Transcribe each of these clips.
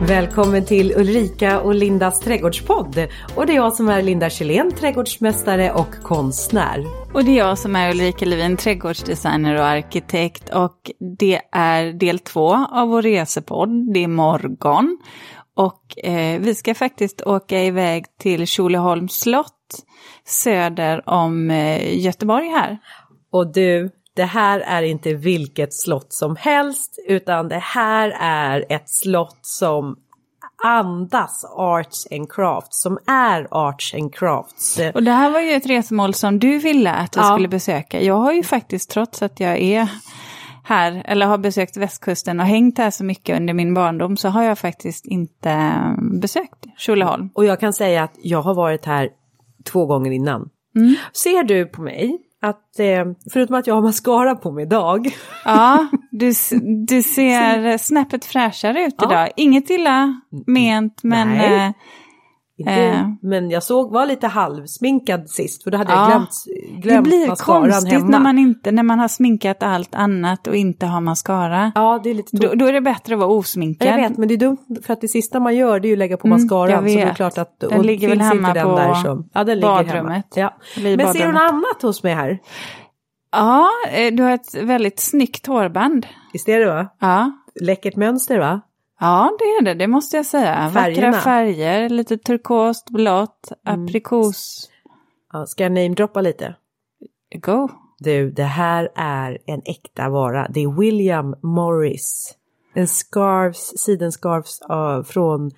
Välkommen till Ulrika och Lindas trädgårdspodd. Och det är jag som är Linda Kjellén, trädgårdsmästare och konstnär. Och det är jag som är Ulrika Levin, trädgårdsdesigner och arkitekt. Och det är del två av vår resepodd, det är morgon. Och eh, vi ska faktiskt åka iväg till Tjolöholms slott söder om eh, Göteborg här. Och du, det här är inte vilket slott som helst utan det här är ett slott som andas arts and crafts, som är arts and crafts. Och det här var ju ett resmål som du ville att vi Ja. skulle besöka. Jag har ju faktiskt, trots att jag är här, eller har besökt västkusten och hängt här så mycket under min barndom, så har jag faktiskt inte besökt Tjolöholm. Och jag kan säga att jag har varit här två gånger innan. Ser du på mig att eh, förutom att jag har mascara på mig idag. Ja, du, du ser snäppet fräschare ut Ja. idag. Inget illa ment, men... Eh, Inte, Eh. Men jag såg, var lite halvsminkad sist för då hade Ja. jag glömt, det glömt blir mascaran konstigt hemma. när man, inte, när man har sminkat allt annat och inte har mascara. Ja, det är lite Då, då är det bättre att vara osminkad. Jag vet, men det är dumt för att det sista man gör det är ju att lägga på Mm, mascaran. Så det är klart att, Den ligger väl hemma den på där så, ja, den badrummet. Hemma. Ja. Men ser du något badrummet. annat hos mig här? Ja, eh, du har ett väldigt snyggt hårband. Visst är det va? Ja. Läckert mönster va? Ja, det är det, det måste jag säga. Färgerna. Vackra färger, lite turkost, blått, Mm. aprikos. Ja, ska jag namedroppa lite? Go! Du, det här är en äkta vara. Det är William Morris. Scarves, sidenscarves uh, från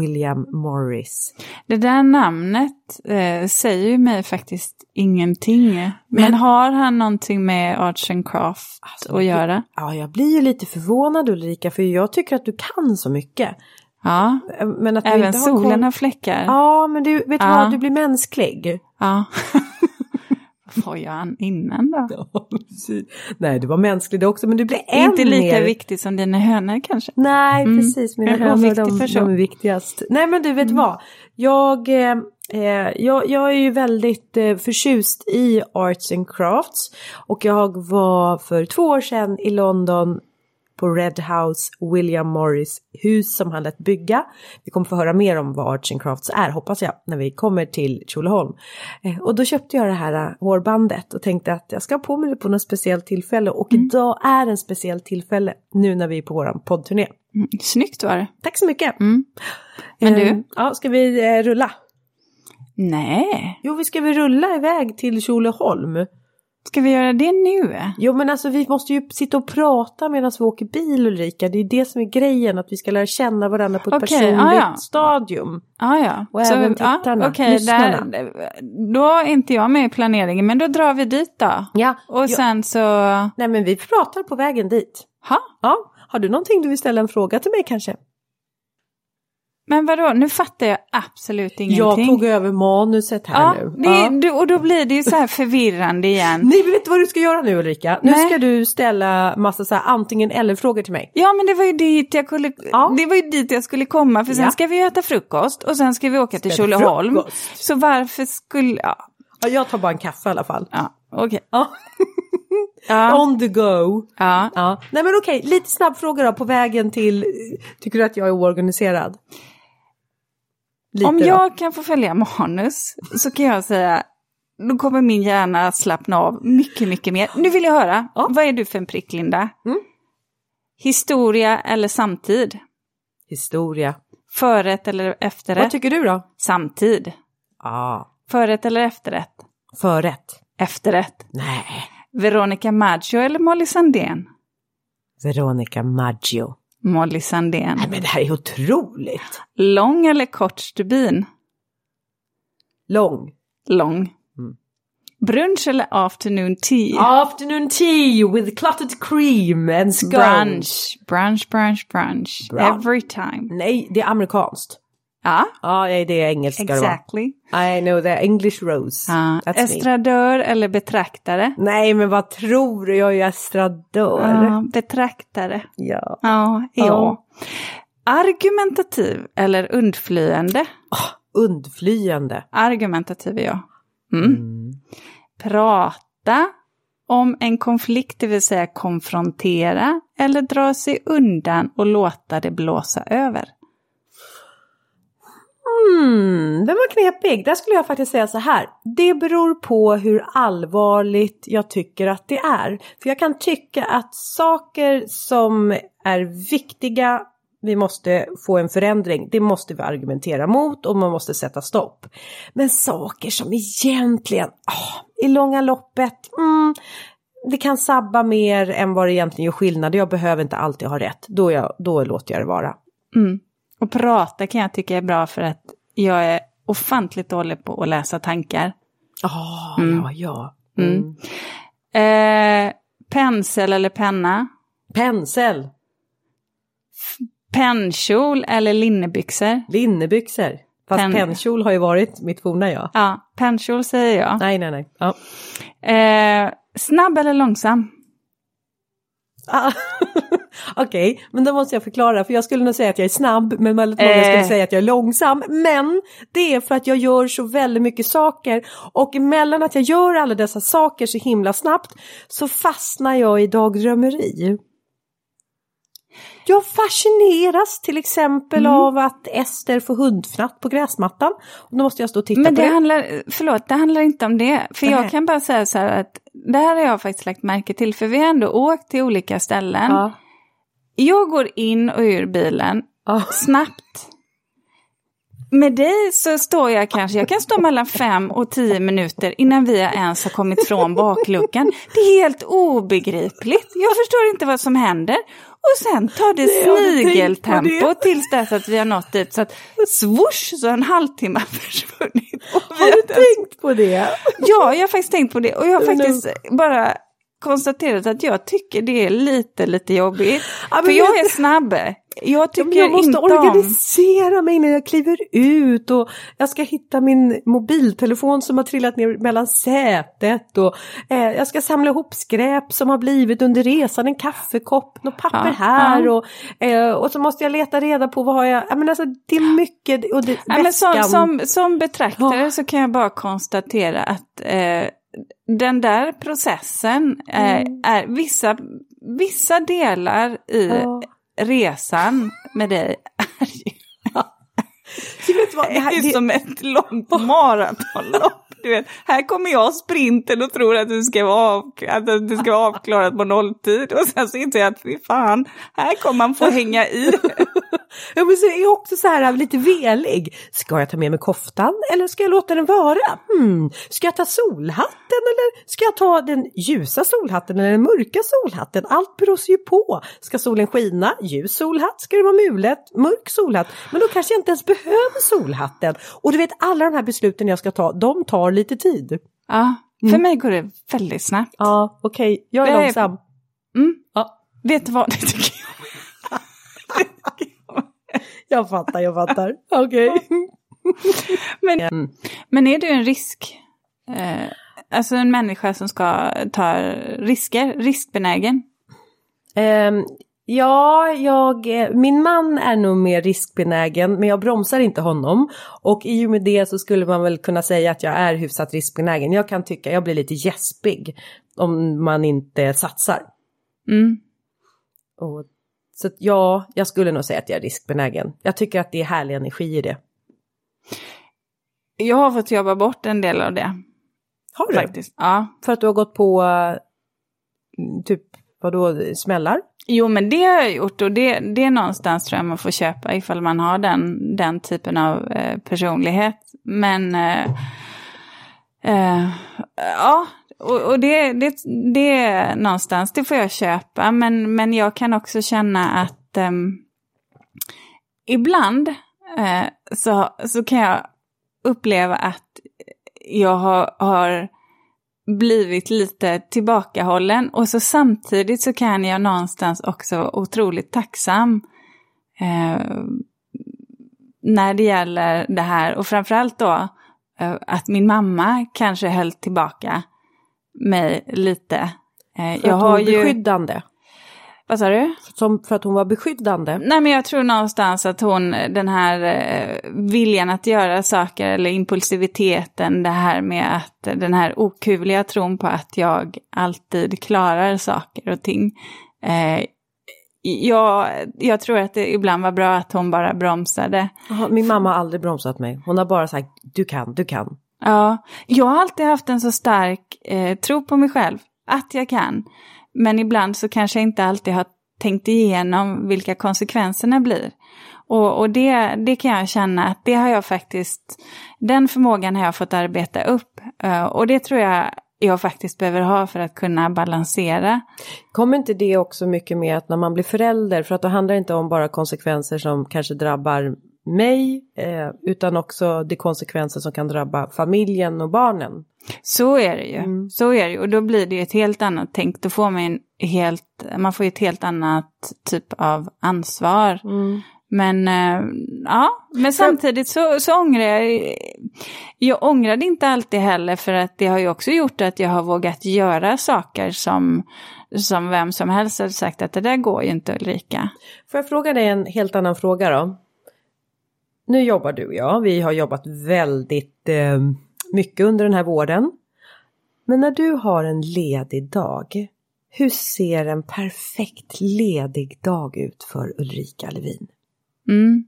William Morris. Det där namnet eh, säger ju mig faktiskt ingenting. Men, har han någonting med arts and craft Alltså, att göra? Ja, jag blir ju lite förvånad Ulrika, för jag tycker att du kan så mycket. Ja, Men att även solen har fläckar. Ja, men du, vet Ja. vad, du blir mänsklig. Ja. Var jag an- innan då? Nej, du var mänsklig det också, men du blir än Inte lika mer... viktig som dina hönor kanske. Nej, Mm. precis. Mina hönor, de. Mm. de är viktigast. Nej, men du vet vad? Jag, eh, eh, jag, jag är ju väldigt eh, förtjust i arts and crafts. Och jag var för två år sedan i London på Red House, William Morris hus som han lät bygga. Vi kommer få höra mer om vad Arts and Crafts är hoppas jag när vi kommer till Tjolöholm. Eh, och då köpte jag det här eh, hårbandet och tänkte att jag ska ha på mig det på något speciellt tillfälle och idag är en speciell tillfälle nu när vi är på våran poddturné. Mm, Snyggt var det. Tack så mycket! Mm. Men Eh, du? Ja, ska vi eh, rulla? Nej, Jo, vi ska väl rulla iväg till Tjolöholm. Ska vi göra det nu? Jo, men alltså vi måste ju sitta och prata medan vi åker bil Ulrika. Det är det som är grejen, att vi ska lära känna varandra på ett Okej, personligt ah, ja. stadium. Ah, ja, Och även tittarna, okej, lyssnarna. där, då är inte jag med i planeringen, men då drar vi dit då. Ja, Och ja. sen så... Nej, men vi pratar på vägen dit. Ha? Ja, har du någonting du vill ställa en fråga till mig kanske? Men vadå, nu fattar jag absolut ingenting. Jag tog över manuset här ja, nu. det, är- du- och då blir det ju så här förvirrande igen. Nej, men vet du vad du ska göra nu Ulrika? Nu Nej. ska du ställa massa så här antingen eller frågor till mig. Ja, men det var ju dit jag skulle, Ja. det var ju dit jag skulle komma, för sen Ja. ska vi äta frukost och sen ska vi åka till Tjolöholm. Så varför skulle... Ja, Ja, jag tar bara en kaffe i alla fall. ja okej. Ja. Ja, On the go. ja. Ja. Nej men okej, lite snabb fråga då på vägen till, tycker du att jag är oorganiserad? Lite Om då. jag kan få följa manus så kan jag säga, då kommer min hjärna slappna av mycket, mycket mer. Nu vill jag höra, Ja. vad är du för en prick, Linda? Mm. Historia eller samtid? Historia. Förrätt eller Vad efterrätt? tycker du då? Samtid. Ja. Förrätt eller efterrätt? Förrätt. Efterrätt. Nej. Veronica Maggio eller Molly Sandén? Veronica Maggio. Molly Sandén. Nej men det här är otroligt. Lång eller kort stubin? Lång. Lång. Mm. Brunch eller afternoon tea? Afternoon tea with clotted cream and scones. Brunch, brunch, brunch, brunch. Brunch. Every time. Nej, det är amerikanskt. Ja, Ja, det är engelska exactly. I know the English rose. Ja. That's me. Estradör eller betraktare? Nej, men vad tror du? Jag är ju estradör. Ja, betraktare. Ja. Ja, Ja. ja. Argumentativ eller undflyende? Undflyende. Argumentativ är jag. Mm. Prata om en konflikt, det vill säga konfrontera eller dra sig undan och låta det blåsa över. Hmm, den var knepig. Där skulle jag faktiskt säga så här. Det beror på hur allvarligt jag tycker att det är. För jag kan tycka att saker som är viktiga vi måste få en förändring, det måste vi argumentera mot och man måste sätta stopp. Men saker som egentligen, oh, i långa loppet, mm, det kan sabba mer än vad det egentligen gör skillnad. Jag behöver inte alltid ha rätt, då, jag, då låter jag det vara. Mm. Och prata kan jag tycka är bra för att jag är ofantligt dålig på att läsa tankar. Oh, mm. ja, ja. Mm. Eh, pensel eller penna? Pensel. Pennkjol eller linnebyxor? Linnebyxor. Fast Pen... pennkjol har ju varit mitt forna jag. Ja, pennkjol säger jag. Nej, nej, nej. Ja. Eh, snabb eller långsam? Ah, Okej, okay, men då måste jag förklara för jag skulle nog säga att jag är snabb men väldigt många eh. skulle säga att jag är långsam. Men det är för att jag gör så väldigt mycket saker och emellan att jag gör alla dessa saker så himla snabbt så fastnar jag i dagdrömmeri. Jag fascineras till exempel mm. av att Ester får hundfnatt på gräsmattan. Och då måste jag stå och titta Men på det. Handlar, förlåt, det handlar inte om det. För Nej. jag kan bara säga så här att det här har jag faktiskt lagt märke till. För vi har ändå åkt till olika ställen. Ja. Jag går in och ur bilen ja. snabbt. Med dig så står jag kanske, jag kan stå mellan fem och tio minuter innan vi ens har kommit från bakluckan. Det är helt obegripligt. Jag förstår inte vad som händer. Och sen tar det snigeltempo tills dess att vi har nått dit. Så att swoosh så har en halvtimme försvunnit. Har du tänkt på det? Ja, jag har faktiskt tänkt på det. Och jag har faktiskt bara konstaterat att jag tycker det är lite, lite jobbigt. Ja, för jag är snabb. Jag tycker ja, jag måste inte organisera om... mig när jag kliver ut och jag ska hitta min mobiltelefon som har trillat ner mellan sätet och eh, jag ska samla ihop skräp som har blivit under resan, en kaffekopp, något papper ja, här. Och, eh, och så måste jag leta reda på vad har jag, jag menar, alltså, det är mycket. Och det, ja, men som, som, som betraktare så kan jag bara konstatera att eh, den där processen är, mm. är vissa, vissa delar i oh. resan med dig är ju, du det, här, är som ett långt maratonlopp. Du vet, här kommer jag sprinten och tror att det ska vara, av, att det ska vara avklarat på nolltid. Och sen så inser jag att fy fan, här kommer man få hänga i. ja, men så är jag också så här lite velig. Ska jag ta med mig koftan eller ska jag låta den vara? Hmm. Ska jag ta solhatten eller ska jag ta den ljusa solhatten eller den mörka solhatten? Allt beror ju på. Ska solen skina? Ljus solhatt? Ska det vara mulet? Mörk solhatt? Men då kanske jag inte ens behöver solhatten. Och du vet alla de här besluten jag ska ta, de tar lite tid. Ja, för mm. mig går det väldigt snabbt. Ja, okej. Okay. Jag är det långsam. Mm. Ja. Vet du vad, det tycker jag. jag fattar, jag fattar. Okej. Okay. men, mm. men är du en risk? Eh, alltså en människa som ska ta risker, riskbenägen? Um, Ja, jag, min man är nog mer riskbenägen men jag bromsar inte honom. Och i och med det så skulle man väl kunna säga att jag är hyfsat riskbenägen. Jag kan tycka jag blir lite gäspig om man inte satsar. Mm. Och, så ja, jag skulle nog säga att jag är riskbenägen. Jag tycker att det är härlig energi i det. Jag har fått jobba bort en del av det. Har du? Faktiskt. Ja. För att du har gått på typ vadå, smällar? Jo, men det har jag gjort och det, det är någonstans tror jag man får köpa ifall man har den, den typen av eh, personlighet. Men eh, eh, ja, och, och det, det, det är någonstans, det får jag köpa. Men, men jag kan också känna att ehm, ibland eh, så, så kan jag uppleva att jag har, har blivit lite tillbakahållen och så samtidigt så kan jag någonstans också vara otroligt tacksam eh, när det gäller det här och framförallt då eh, att min mamma kanske höll tillbaka mig lite. Eh, jag har ju beskyddande. Vad sa du? Som för att hon var beskyddande? Nej men jag tror någonstans att hon, den här eh, viljan att göra saker eller impulsiviteten, det här med att den här okuvliga tron på att jag alltid klarar saker och ting. Eh, jag, jag tror att det ibland var bra att hon bara bromsade. Min mamma har aldrig bromsat mig. Hon har bara sagt du kan, du kan. Ja, jag har alltid haft en så stark eh, tro på mig själv, att jag kan. Men ibland så kanske jag inte alltid har tänkt igenom vilka konsekvenserna blir. Och, och det, det kan jag känna att det har jag faktiskt, den förmågan har jag fått arbeta upp. Eh, och det tror jag jag faktiskt behöver ha för att kunna balansera. Kommer inte det också mycket med att när man blir förälder, för att då handlar det inte om bara konsekvenser som kanske drabbar mig, eh, utan också de konsekvenser som kan drabba familjen och barnen. Så är det ju. Mm. Så är det ju. Och då blir det ett helt annat tänk. Då får man, en helt, man får ett helt annat typ av ansvar. Mm. Men äh, ja, men samtidigt så, så ångrar jag. Jag ångrade inte alltid heller för att det har ju också gjort att jag har vågat göra saker som, som vem som helst hade sagt att det där går ju inte Ulrika. Får jag fråga dig en helt annan fråga då? Nu jobbar du och jag, vi har jobbat väldigt eh, mycket under den här våren. Men när du har en ledig dag, hur ser en perfekt ledig dag ut för Ulrika Levin? Mm.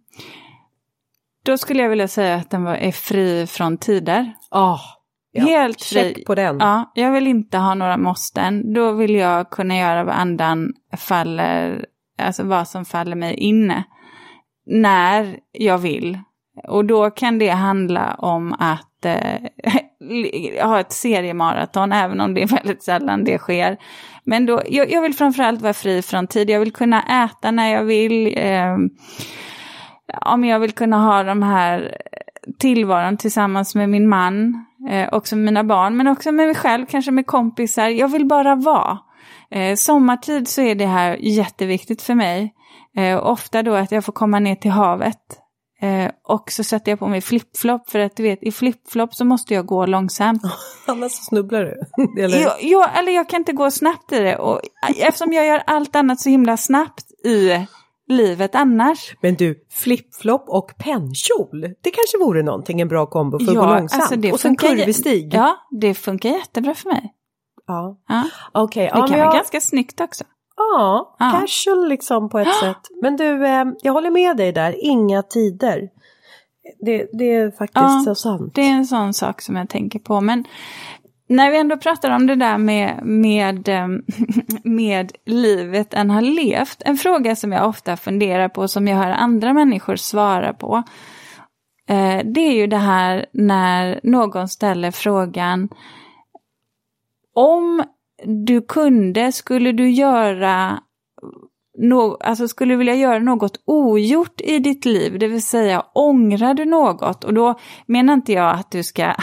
Då skulle jag vilja säga att den var, är fri från tider. Oh, ja. Helt fri. Check på den. Ja, jag vill inte ha några måsten. Då vill jag kunna göra vad andan faller, alltså vad som faller mig inne. När jag vill. Och då kan det handla om att eh, ha ett seriemaraton, även om det är väldigt sällan det sker. Men då, jag, jag vill framförallt vara fri från tid, jag vill kunna äta när jag vill. Eh, om jag vill kunna ha de här tillvaron tillsammans med min man, eh, också med mina barn, men också med mig själv, kanske med kompisar. Jag vill bara vara. Eh, sommartid så är det här jätteviktigt för mig. Eh, ofta då att jag får komma ner till havet. Eh, och så sätter jag på mig flipflop för att du vet i flipflop så måste jag gå långsamt. Annars snubblar du. eller? Jag, jag, eller jag kan inte gå snabbt i det. Och eftersom jag gör allt annat så himla snabbt i livet annars. Men du, flipflop och pennkjol, det kanske vore någonting, en bra kombo för ja, att gå långsamt. Alltså det och sen kurvig stig. Ja, det funkar jättebra för mig. Ja, ja. okej. Okay, det ja, kan vara jag... ganska snyggt också. Ja, ja, casual liksom på ett sätt. Men du, eh, jag håller med dig där, inga tider. Det, det är faktiskt ja, så sant. Det är en sån sak som jag tänker på. Men när vi ändå pratar om det där med, med, ehm, med livet en har levt, en fråga som jag ofta funderar på, som jag hör andra människor svara på, eh, det är ju det här när någon ställer frågan om du kunde, skulle du göra no, alltså skulle du vilja göra något ogjort i ditt liv, det vill säga ångrar du något? Och då menar inte jag att du ska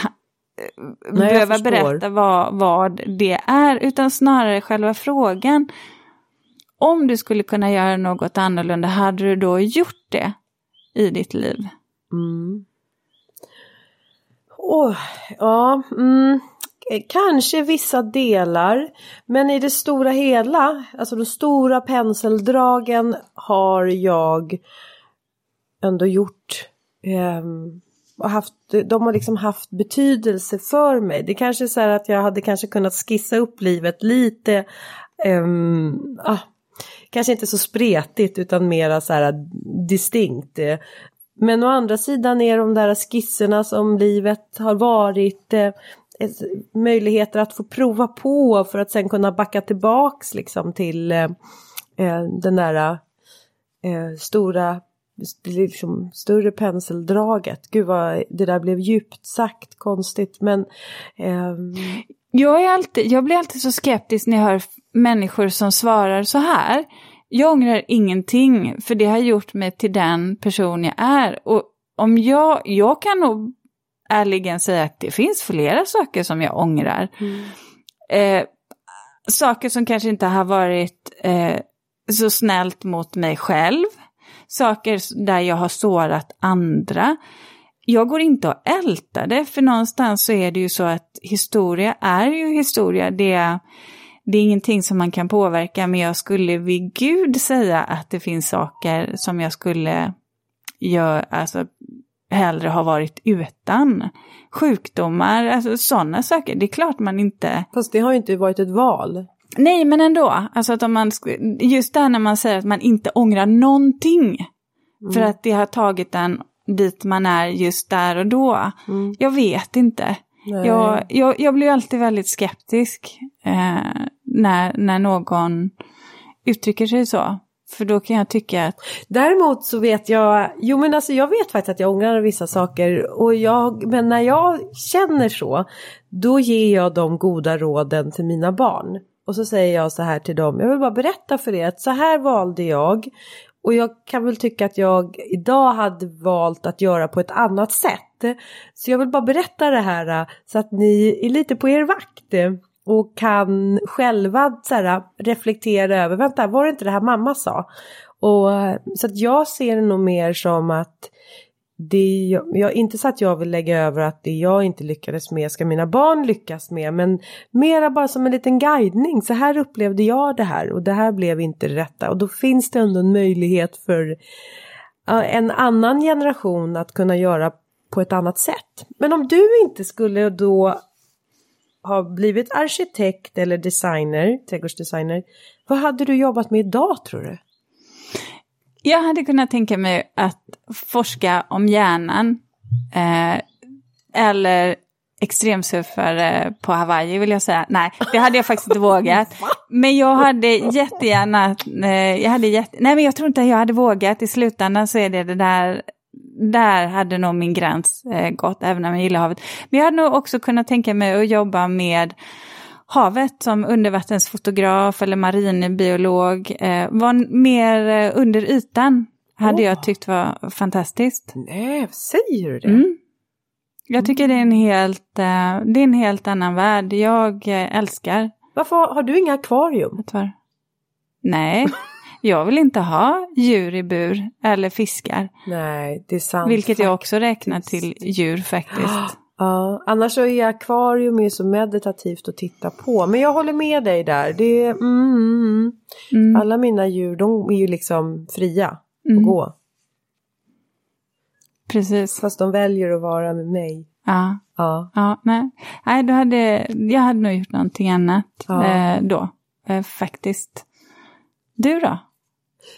Nej, behöva berätta vad, vad det är, utan snarare själva frågan. Om du skulle kunna göra något annorlunda, hade du då gjort det i ditt liv? Mm. Oh, ja, mm. Eh, kanske vissa delar, men i det stora hela, alltså de stora penseldragen har jag ändå gjort. eh, och haft, de har liksom haft betydelse för mig. Det kanske är så här att jag hade kanske kunnat skissa upp livet lite, eh, ah, kanske inte så spretigt utan mera så här distinkt. Men å andra sidan är de där skisserna som livet har varit eh, möjligheter att få prova på för att sen kunna backa tillbaks liksom till eh, eh, den där eh, stora liksom större penseldraget. Gud vad det där blev djupt sagt, konstigt men... Eh... Jag, är alltid, jag blir alltid så skeptisk när jag hör människor som svarar så här. Jag ångrar ingenting för det har gjort mig till den person jag är. Och om jag, jag kan nog ärligen säga att det finns flera saker som jag ångrar. Mm. Eh, saker som kanske inte har varit eh, så snällt mot mig själv saker där jag har sårat andra. Jag går inte och ältar det, för någonstans så är det ju så att historia är ju historia. Det är, det är ingenting som man kan påverka, men jag skulle vid Gud säga att det finns saker som jag skulle göra, alltså hellre ha varit utan. Sjukdomar, alltså sådana saker. Det är klart man inte... Fast det har ju inte varit ett val. Nej, men ändå. Alltså att om man, just där när man säger att man inte ångrar någonting. För att det har tagit en dit man är just där och då. Jag vet inte. Jag, jag, jag blir alltid väldigt skeptisk eh, när, när någon uttrycker sig så. För då kan jag tycka att, Däremot så vet jag, jo men alltså jag vet faktiskt att jag ångrar vissa saker och jag, men när jag känner så, då ger jag de goda råden till mina barn. Och så säger jag så här till dem, jag vill bara berätta för er att så här valde jag. Och jag kan väl tycka att jag idag hade valt att göra på ett annat sätt. Så jag vill bara berätta det här så att ni är lite på er vakt. Och kan själva så här, reflektera över, vänta var det inte det här mamma sa? Och, så att jag ser det nog mer som att det, jag, jag, inte så att jag vill lägga över att det jag inte lyckades med ska mina barn lyckas med. Men mera bara som en liten guidning. Så här upplevde jag det här och det här blev inte det rätta. Och då finns det ändå en möjlighet för en annan generation att kunna göra på ett annat sätt. Men om du inte skulle då ha blivit arkitekt eller designer, trädgårdsdesigner. Vad hade du jobbat med idag tror du? jag hade kunnat tänka mig att forska om hjärnan. Eh, eller extremsurfare på Hawaii vill jag säga. Nej, det hade jag faktiskt inte vågat. Men jag hade jättegärna, eh, jag hade jätte, nej men jag tror inte jag hade vågat. I slutändan så är det det där, där hade nog min gräns eh, gått, även om jag gillar havet. Men jag hade nog också kunnat tänka mig att jobba med havet som undervattensfotograf eller marinbiolog. Eh, var mer eh, under ytan hade Åh. jag tyckt var fantastiskt. Nej, säger du det? Mm. Jag tycker det är en helt, eh, det är en helt annan värld. Jag eh, älskar Varför har, du inga akvarium? Nej, jag vill inte ha djur i bur eller fiskar. Nej, det är sant. Vilket jag också faktiskt. räknar till djur faktiskt. Ja, annars så är akvarium ju så meditativt att titta på. Men jag håller med dig där. Det är, mm, mm, Mm. Alla mina djur, de är ju liksom fria att Mm. gå. Precis. Fast de väljer att vara med mig. Ja. Ja. Ja, nej. nej då hade, jag hade nog gjort någonting annat Ja. eh, då, eh, faktiskt. Du då?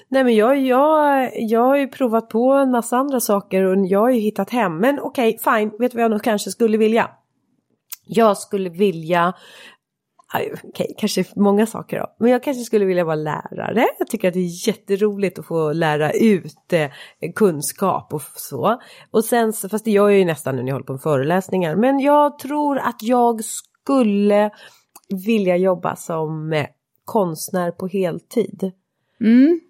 Nej men jag, jag, jag har ju provat på en massa andra saker och jag har ju hittat hem. Men okej, fine. Vet du vad jag nog kanske skulle vilja? Jag skulle vilja aj, Okej, kanske många saker då. Men jag kanske skulle vilja vara lärare. Jag tycker att det är jätteroligt att få lära ut eh, kunskap och så. Och sen, fast det gör jag ju nästan nu när jag håller på med föreläsningar. Men jag tror att jag skulle vilja jobba som eh, konstnär på heltid. Mm.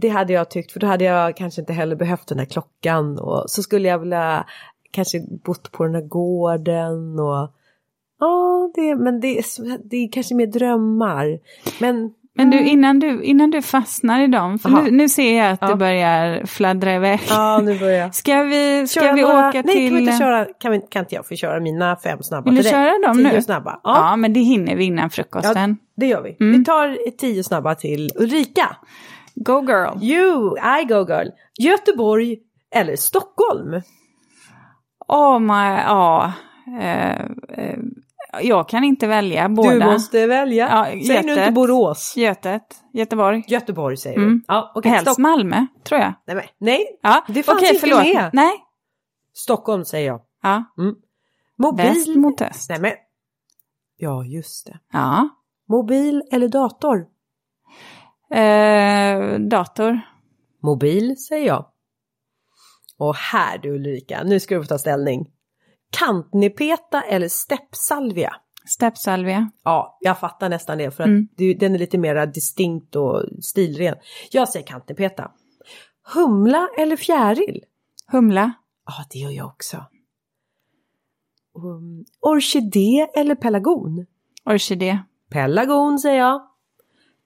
Det hade jag tyckt, för då hade jag kanske inte heller behövt den här klockan och så skulle jag vilja kanske bott på den här gården och ja, det, men det, det är kanske mer drömmar. Men Men du innan, du, innan du fastnar i dem, för nu, nu ser jag att Ja. det börjar fladdra iväg. ja, nu börjar. Ska vi, ska Köra vi några- åka Nej, till... kan, vi inte köra, kan, vi, kan inte jag få köra mina fem snabba Vill du köra dem tio nu? snabba. Ja, Ja, men det hinner vi innan frukosten. det gör vi. Mm. Vi tar tio snabba till Ulrika. Go girl! You, I go girl. Göteborg eller Stockholm? Oh my, ja. Eh, eh, jag kan inte välja båda. Du måste välja. Ja, Säg nu inte Götet. Borås. Götet, Göteborg. Göteborg säger Mm. du. Ja, okej. Helst Stock- Malmö, tror jag. Nej, men, nej, Ja, Det fanns okej, inte förlåt. med. Nej. Stockholm säger jag. Ja, Mobil. väst mot öst. Nej men. Ja, just det. Ja. Mobil eller dator? Eh, dator. Mobil säger jag. Och här du Ulrika, nu ska du få ta ställning. Kantnepeta eller steppsalvia? Steppsalvia. Ja, jag fattar nästan det för att Mm. det, den är lite mer distinkt och stilren. Jag säger kantnepeta. Humla eller fjäril? Humla. Ja, det gör jag också. Um, orkidé eller pelargon? Orkidé. Pelargon säger jag.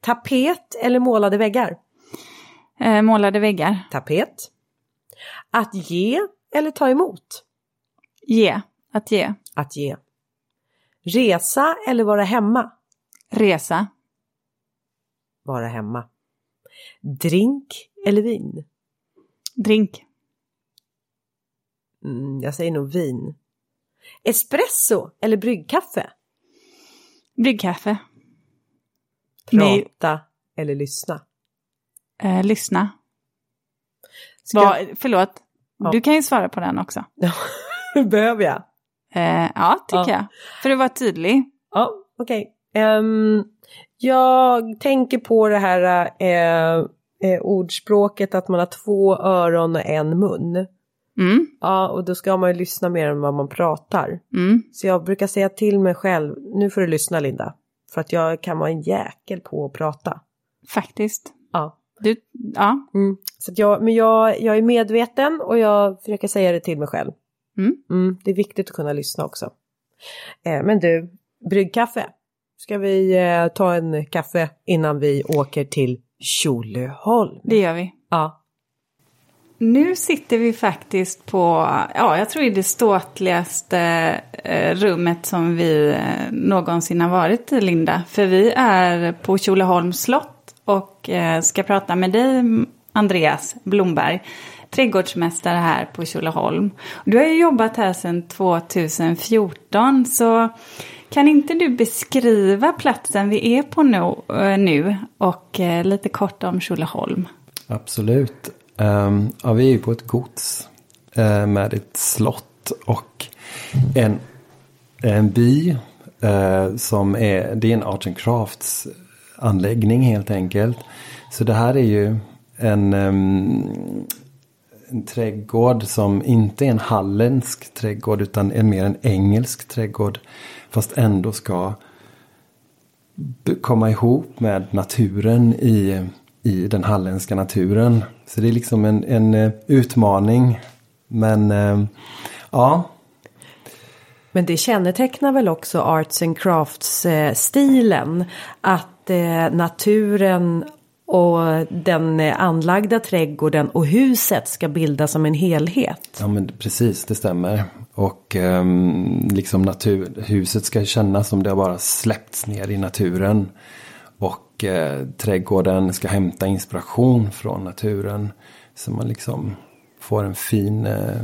Tapet eller målade väggar? Eh, målade väggar. Tapet. Att ge eller ta emot? Ge. Att ge. Att ge. Resa eller vara hemma? Resa. Vara hemma. Drink eller vin? Drink. Mm, jag säger nog vin. Espresso eller bryggkaffe? Bryggkaffe. Nej. Prata eller lyssna? Eh, lyssna. Ska... Vad, förlåt, Ja. du kan ju svara på den också. Behöver jag? Eh, ja, tycker Ja. jag. För att vara tydlig. Ja, okej. Ehm, jag tänker på det här eh, eh, ordspråket att man har två öron och en mun. Mm, Ja, och då ska man ju lyssna mer än vad man pratar. mm. Så jag brukar säga till mig själv, nu får du lyssna Linda. För att jag kan vara en jäkel på att prata. Faktiskt. Ja. Du, ja. Mm. Så jag, men jag, jag är medveten och jag försöker säga det till mig själv. Mm. Mm, det är viktigt att kunna lyssna också. Eh, men du, bryggkaffe. Ska vi eh, ta en kaffe innan vi åker till Tjolöholm? Det gör vi. Ja. Nu sitter vi faktiskt på, ja jag tror i det ståtligaste eh, rummet som vi eh, någonsin har varit i Linda. För vi är på Tjolöholms slott och eh, ska prata med dig Andreas Blomberg, trädgårdsmästare här på Tjolöholm. Du har ju jobbat här sedan 2014 så kan inte du beskriva platsen vi är på nu, och lite kort om Tjolöholm? Absolut. Um, ja, vi är ju på ett gods uh, med ett slott och en, en by uh, som är, det är en Art and Crafts anläggning helt enkelt. Så det här är ju en, um, en trädgård som inte är en halländsk trädgård utan är mer en engelsk trädgård. Fast ändå ska komma ihop med naturen i, i den halländska naturen. Så det är liksom en, en eh, utmaning. Men eh, ja, Men det kännetecknar väl också Arts and Crafts-stilen. Att eh, naturen och den anlagda trädgården och huset ska bilda som en helhet. ja men precis det stämmer. Och ehm, liksom natur, huset ska kännas som det har bara släppts ner i naturen. Och eh, trädgården ska hämta inspiration från naturen. Så man liksom får en fin eh,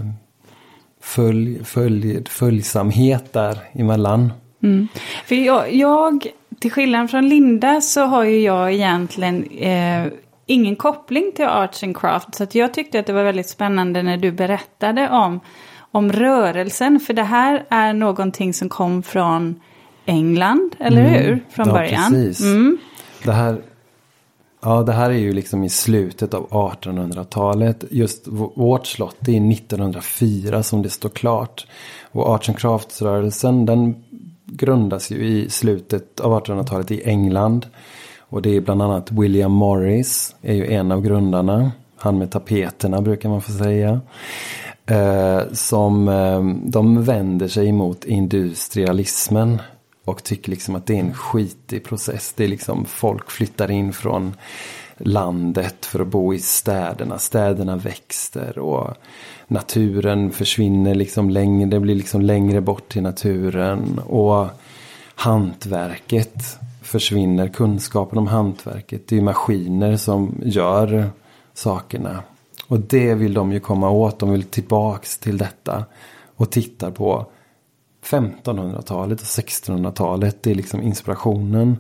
följ, följ, följsamhet där emellan. Mm. För jag, jag, till skillnad från Linda så har ju jag egentligen eh, ingen koppling till Arts and Craft. Så att jag tyckte att det var väldigt spännande när du berättade om, om rörelsen. För det här är någonting som kom från England, eller hur? Från ja, början. Precis. Mm. Det här, ja, det här är ju liksom i slutet av 1800-talet. Just vårt slott det är 1904 som det står klart. Och Arts and Crafts-rörelsen den grundas ju i slutet av 1800-talet i England. Och det är bland annat William Morris är ju en av grundarna. Han med tapeterna brukar man få säga. Eh, som eh, de vänder sig mot industrialismen. Och tycker liksom att det är en skitig process. Det är liksom folk flyttar in från landet för att bo i städerna. Städerna växer och naturen försvinner liksom längre. Det blir liksom längre bort till naturen. Och hantverket försvinner. Kunskapen om hantverket. Det är ju maskiner som gör sakerna. Och det vill de ju komma åt. De vill tillbaks till detta. Och tittar på 1500-talet och 1600-talet. Det är liksom inspirationen.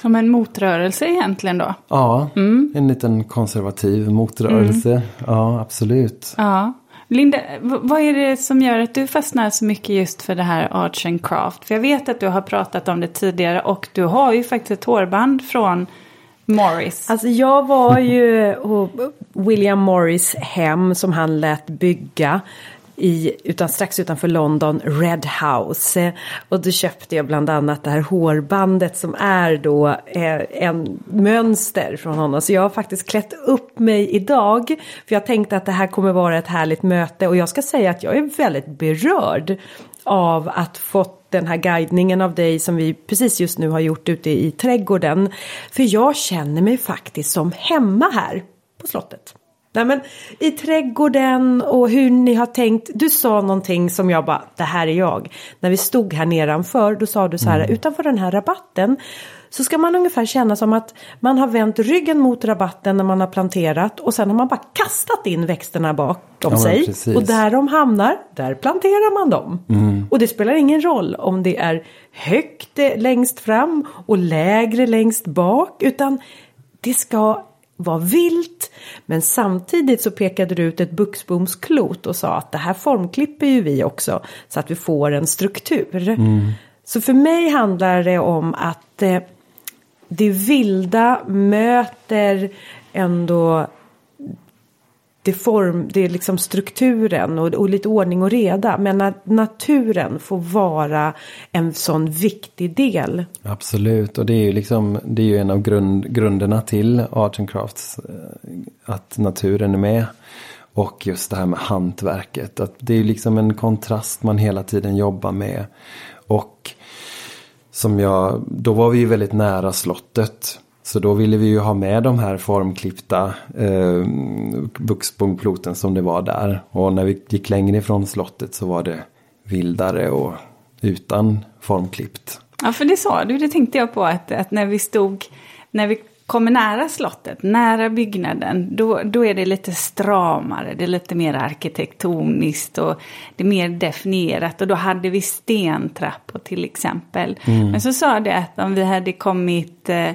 Som en motrörelse egentligen då. Ja, en liten konservativ motrörelse. Ja, absolut. Ja. Linda, vad är det som gör att du fastnar så mycket just för det här Arts and Craft? För jag vet att du har pratat om det tidigare och du har ju faktiskt ett hårband från Morris. Alltså jag var ju William Morris hem som han lät bygga. I, utan, strax utanför London, Red House. Och då köpte jag bland annat det här hårbandet som är då eh, en mönster från honom. Så jag har faktiskt klätt upp mig idag. För jag tänkte att det här kommer vara ett härligt möte. Och jag ska säga att jag är väldigt berörd av att fått den här guidningen av dig som vi precis just nu har gjort ute i trädgården. För jag känner mig faktiskt som hemma här på slottet. Nej men i trädgården och hur ni har tänkt. Du sa någonting som jag bara, det här är jag. När vi stod här nedanför, då sa du så här, utanför den här rabatten så ska man ungefär känna som att man har vänt ryggen mot rabatten när man har planterat och sen har man bara kastat in växterna bakom Ja, sig. precis. Och där de hamnar, där planterar man dem. Och det spelar ingen roll om det är högt eh, längst fram och lägre längst bak utan det ska vara vilt. Men samtidigt så pekade du ut ett buxbomsklot och sa att det här formklipper ju vi också så att vi får en struktur. Så för mig handlar det om att eh, det vilda möter ändå det, form, det är liksom strukturen och, och lite ordning och reda. Men att naturen får vara en sån viktig del. Absolut, och det är ju liksom det är ju en av grund, grunderna till art and Crafts. Eh, att naturen är med. Och just det här med hantverket. Att det är ju liksom en kontrast man hela tiden jobbar med. Och som jag, då var vi ju väldigt nära slottet. Så då ville vi ju ha med de här formklippta eh, buxbomploten som det var där. Och när vi gick längre ifrån slottet så var det vildare och utan formklippt. Ja, för det sa du, det tänkte jag på att, att när vi stod, när vi kommer nära slottet, nära byggnaden, då, då är det lite stramare, det är lite mer arkitektoniskt och det är mer definierat och då hade vi stentrappor till exempel. Men så sa det att om vi hade kommit eh,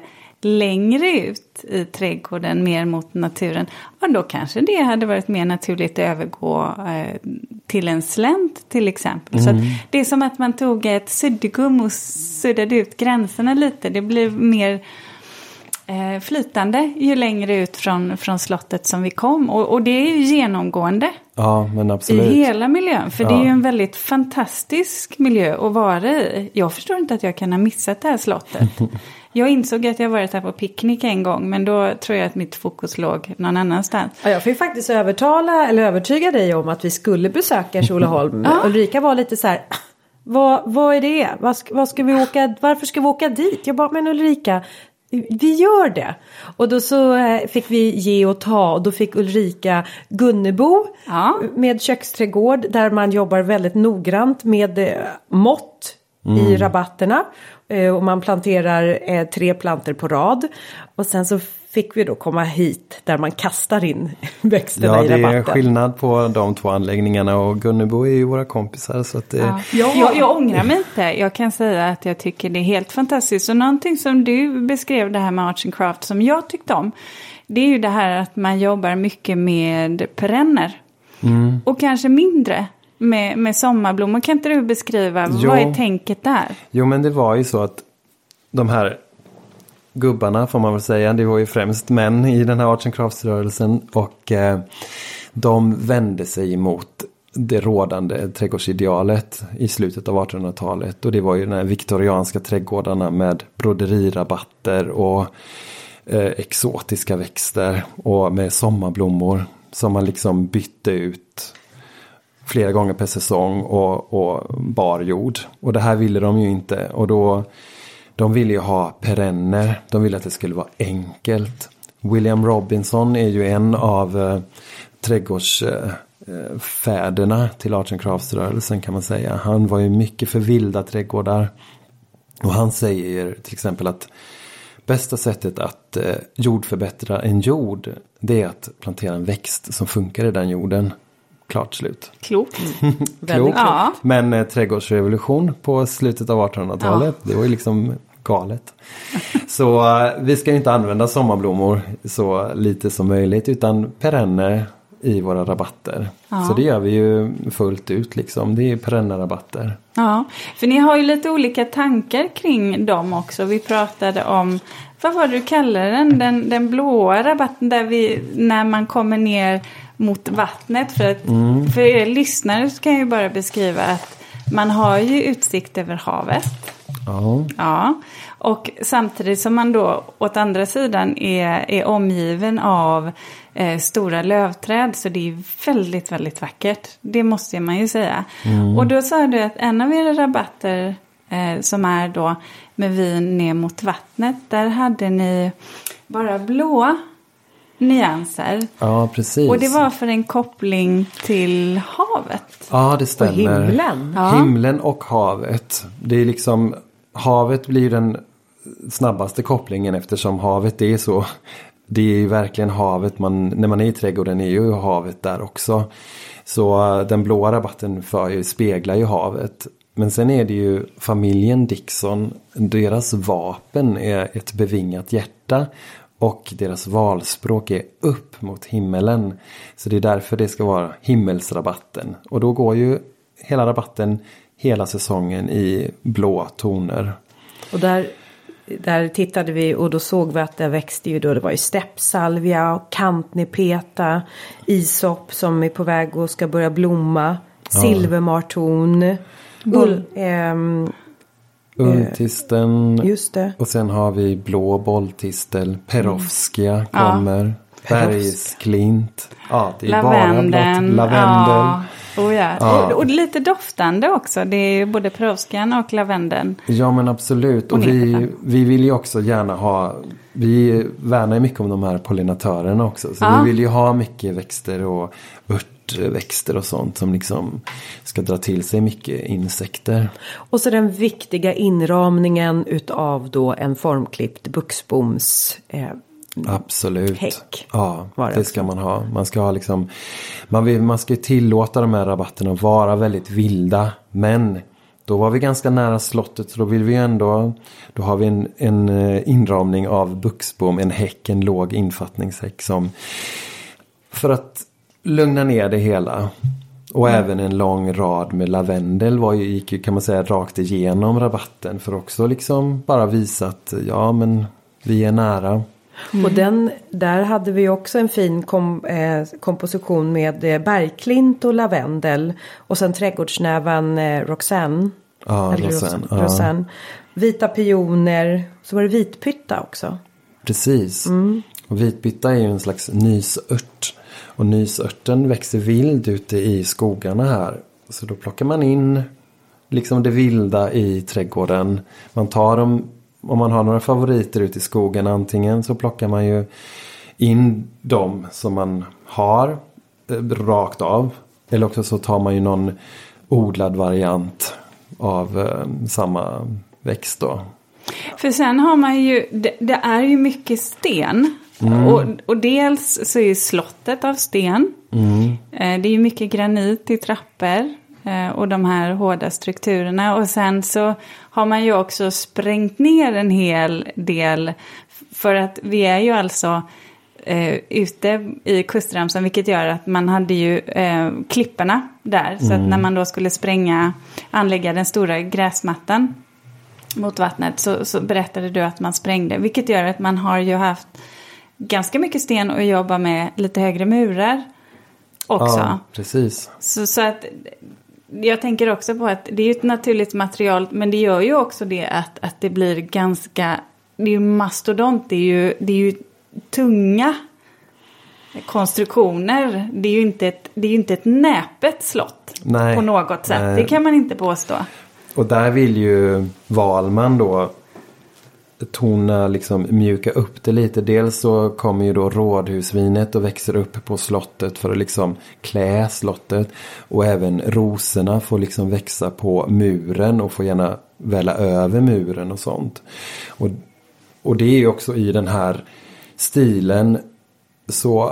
längre ut i trädgården, mer mot naturen, ja då kanske det hade varit mer naturligt att övergå eh, till en slänt till exempel. Så att det är som att man tog ett suddgum och suddade ut gränserna lite. Det blir mer eh, flytande ju längre ut från, från slottet som vi kom. Och, och det är ju genomgående Ja, men i hela miljön. För det är Ja. ju en väldigt fantastisk miljö att vara i. Jag förstår inte att jag kan ha missat det här slottet. Jag insåg att jag varit här på picknick en gång, men då tror jag att mitt fokus låg någon annanstans. Ja, jag fick faktiskt övertala eller övertyga dig om att vi skulle besöka Tjolöholm. Ulrika var lite så här. Vad, vad är det? Vad vad ska vi åka, varför ska vi åka dit? Jag bara, men Ulrika, vi gör det. Och då så eh, fick vi ge och ta och då fick Ulrika Gunnebo Ja. med köksträdgård där man jobbar väldigt noggrant med eh, mått i rabatterna. Eh, och man planterar eh, tre planter på rad. Och sen så fick vi då komma hit där man kastar in växterna Ja, i det är rabatten. skillnad på de två anläggningarna och Gunnebo är ju våra kompisar. Så att det, Ja. Jag, jag ångrar mig inte. Jag kan säga att jag tycker det är helt fantastiskt. Och någonting som du beskrev det här med Arts and Craft som jag tyckte om. Det är ju det här att man jobbar mycket med perenner. Och kanske mindre med, med sommarblommor. Kan inte du beskriva, Jo. vad är tänket där? Jo, men det var ju så att de här gubbarna får man väl säga, det var ju främst män i den här Arts and Crafts-rörelsen. Och eh, de vände sig emot det rådande trädgårdsidealet i slutet av 1800-talet. Och det var ju de här viktorianska trädgårdarna med broderirabatter och eh, exotiska växter och med sommarblommor som man liksom bytte ut flera gånger per säsong och, och bar jord. Och det här ville de ju inte. Och då, de ville ju ha perenner. De ville att det skulle vara enkelt. William Robinson är ju en av eh, trädgårdsfäderna till Arts and Crafts-rörelsen kan man säga. Han var ju mycket för vilda trädgårdar. Och han säger till exempel att bästa sättet att eh, jordförbättra en jord det är att plantera en växt som funkar i den jorden. Klart slut. Klokt. Väldigt Klokt. Ja. Men eh, trädgårdsrevolution på slutet av 1800-talet, det var ju liksom galet. Så eh, vi ska ju inte använda sommarblommor så lite som möjligt utan perenner i våra rabatter. Så det gör vi ju fullt ut liksom. Det är perennerrabatter. Ja, för ni har ju lite olika tankar kring dem också. Vi pratade om, vad var det du kallade den? Den, den blåa rabatten där vi, när man kommer ner mot vattnet. För, att, för er lyssnare kan jag ju bara beskriva att man har ju utsikt över havet. Ja. Ja, och samtidigt som man då åt andra sidan är, är omgiven av eh, stora lövträd. Så det är väldigt, väldigt vackert. Det måste man ju säga. Och då sa du att en av era rabatter eh, som är då med vin ner mot vattnet. Där hade ni bara blåa nyanser. Ja, precis. Och det var för en koppling till havet. Ja, det stämmer. himlen. Ja. Himlen och havet. Det är liksom, havet blir den snabbaste kopplingen eftersom havet är så. Det är ju verkligen havet, man, när man är i trädgården är ju havet där också. Så eh, den blåa rabatten för ju, speglar ju havet. Men sen är det ju familjen Dixon, deras vapen är ett bevingat hjärta. Och deras valspråk är upp mot himmelen. Så det är därför det ska vara himmelsrabatten. Och då går ju hela rabatten hela säsongen i blå toner. Och där, där tittade vi och då såg vi att det växte ju då. Det var ju steppsalvia kantnepeta. Isop som är på väg och ska börja blomma. Silvermarton. Ull, ehm, Untisten. just det. Och sen har vi blå bolltistel. Perovskia Ja. kommer. Bergsklint. Ja, det är bara Lavenden. blått. Lavendel. Ja. Oh, ja. Ja. Och, och lite doftande också. Det är både perovskian och lavendeln. Ja men absolut. Och Och vi, vi vill ju också gärna ha, vi värnar ju mycket om de här pollinatörerna också. Så Ja. vi vill ju ha mycket växter och örtväxter och sånt som liksom ska dra till sig mycket insekter. Och så den viktiga inramningen utav då en formklippt buxboms. Eh, Absolut. Häck Ja, det det också. ska man ha. Man ska ha liksom, man, vill, man ska tillåta de här rabatterna att vara väldigt vilda. Men då var vi ganska nära slottet så då vill vi ändå, då har vi en, en eh, inramning av buxbom, en häck, en låg infattningshäck som för att lugna ner det hela. Och även en lång rad med lavendel var ju, gick ju kan man säga rakt igenom rabatten för också liksom bara visa att ja men vi är nära. Och den, där hade vi också en fin kom, eh, komposition med eh, bergklint och lavendel. Och sen trädgårdsnävan eh, Roxanne. Ja, Eller Rosanne, Ros- ja. Rosanne. Vita pioner. Så var det vitpytta också. Precis. Mm. Och vitbytta är ju en slags nysört. Och nysörten växer vild ute i skogarna här. Så då plockar man in liksom det vilda i trädgården. Man tar dem, om man har några favoriter ute i skogen antingen så plockar man ju in dem som man har eh, rakt av. Eller också så tar man ju någon odlad variant av eh, samma växt då. För sen har man ju, det, det är ju mycket sten. Och, och dels så är slottet av sten. Eh, Det är ju mycket granit i trappor. eh, Och de här hårda strukturerna. Och sen så har man ju också sprängt ner en hel del. För att vi är ju alltså eh, ute i kustremsan. Vilket gör att man hade ju eh, klipporna där. Så att när man då skulle spränga, anlägga den stora gräsmattan mot vattnet så, så berättade du att man sprängde. Vilket gör att man har ju haft ganska mycket sten att jobba med lite högre murar också. Ja, precis. Så, så att jag tänker också på att det är ju ett naturligt material men det gör ju också det att, att det blir ganska, det är ju mastodont, det är ju, det är ju tunga konstruktioner. Det är ju inte ett, det är inte ett näpet slott Nej, på något sätt. nej. Det kan man inte påstå. Och där vill ju Valman då tona, liksom mjuka upp det lite. Dels så kommer ju då rådhusvinet och växer upp på slottet för att liksom klä slottet. Och även rosorna får liksom växa på muren och får gärna välla över muren och sånt. Och, och det är ju också i den här stilen så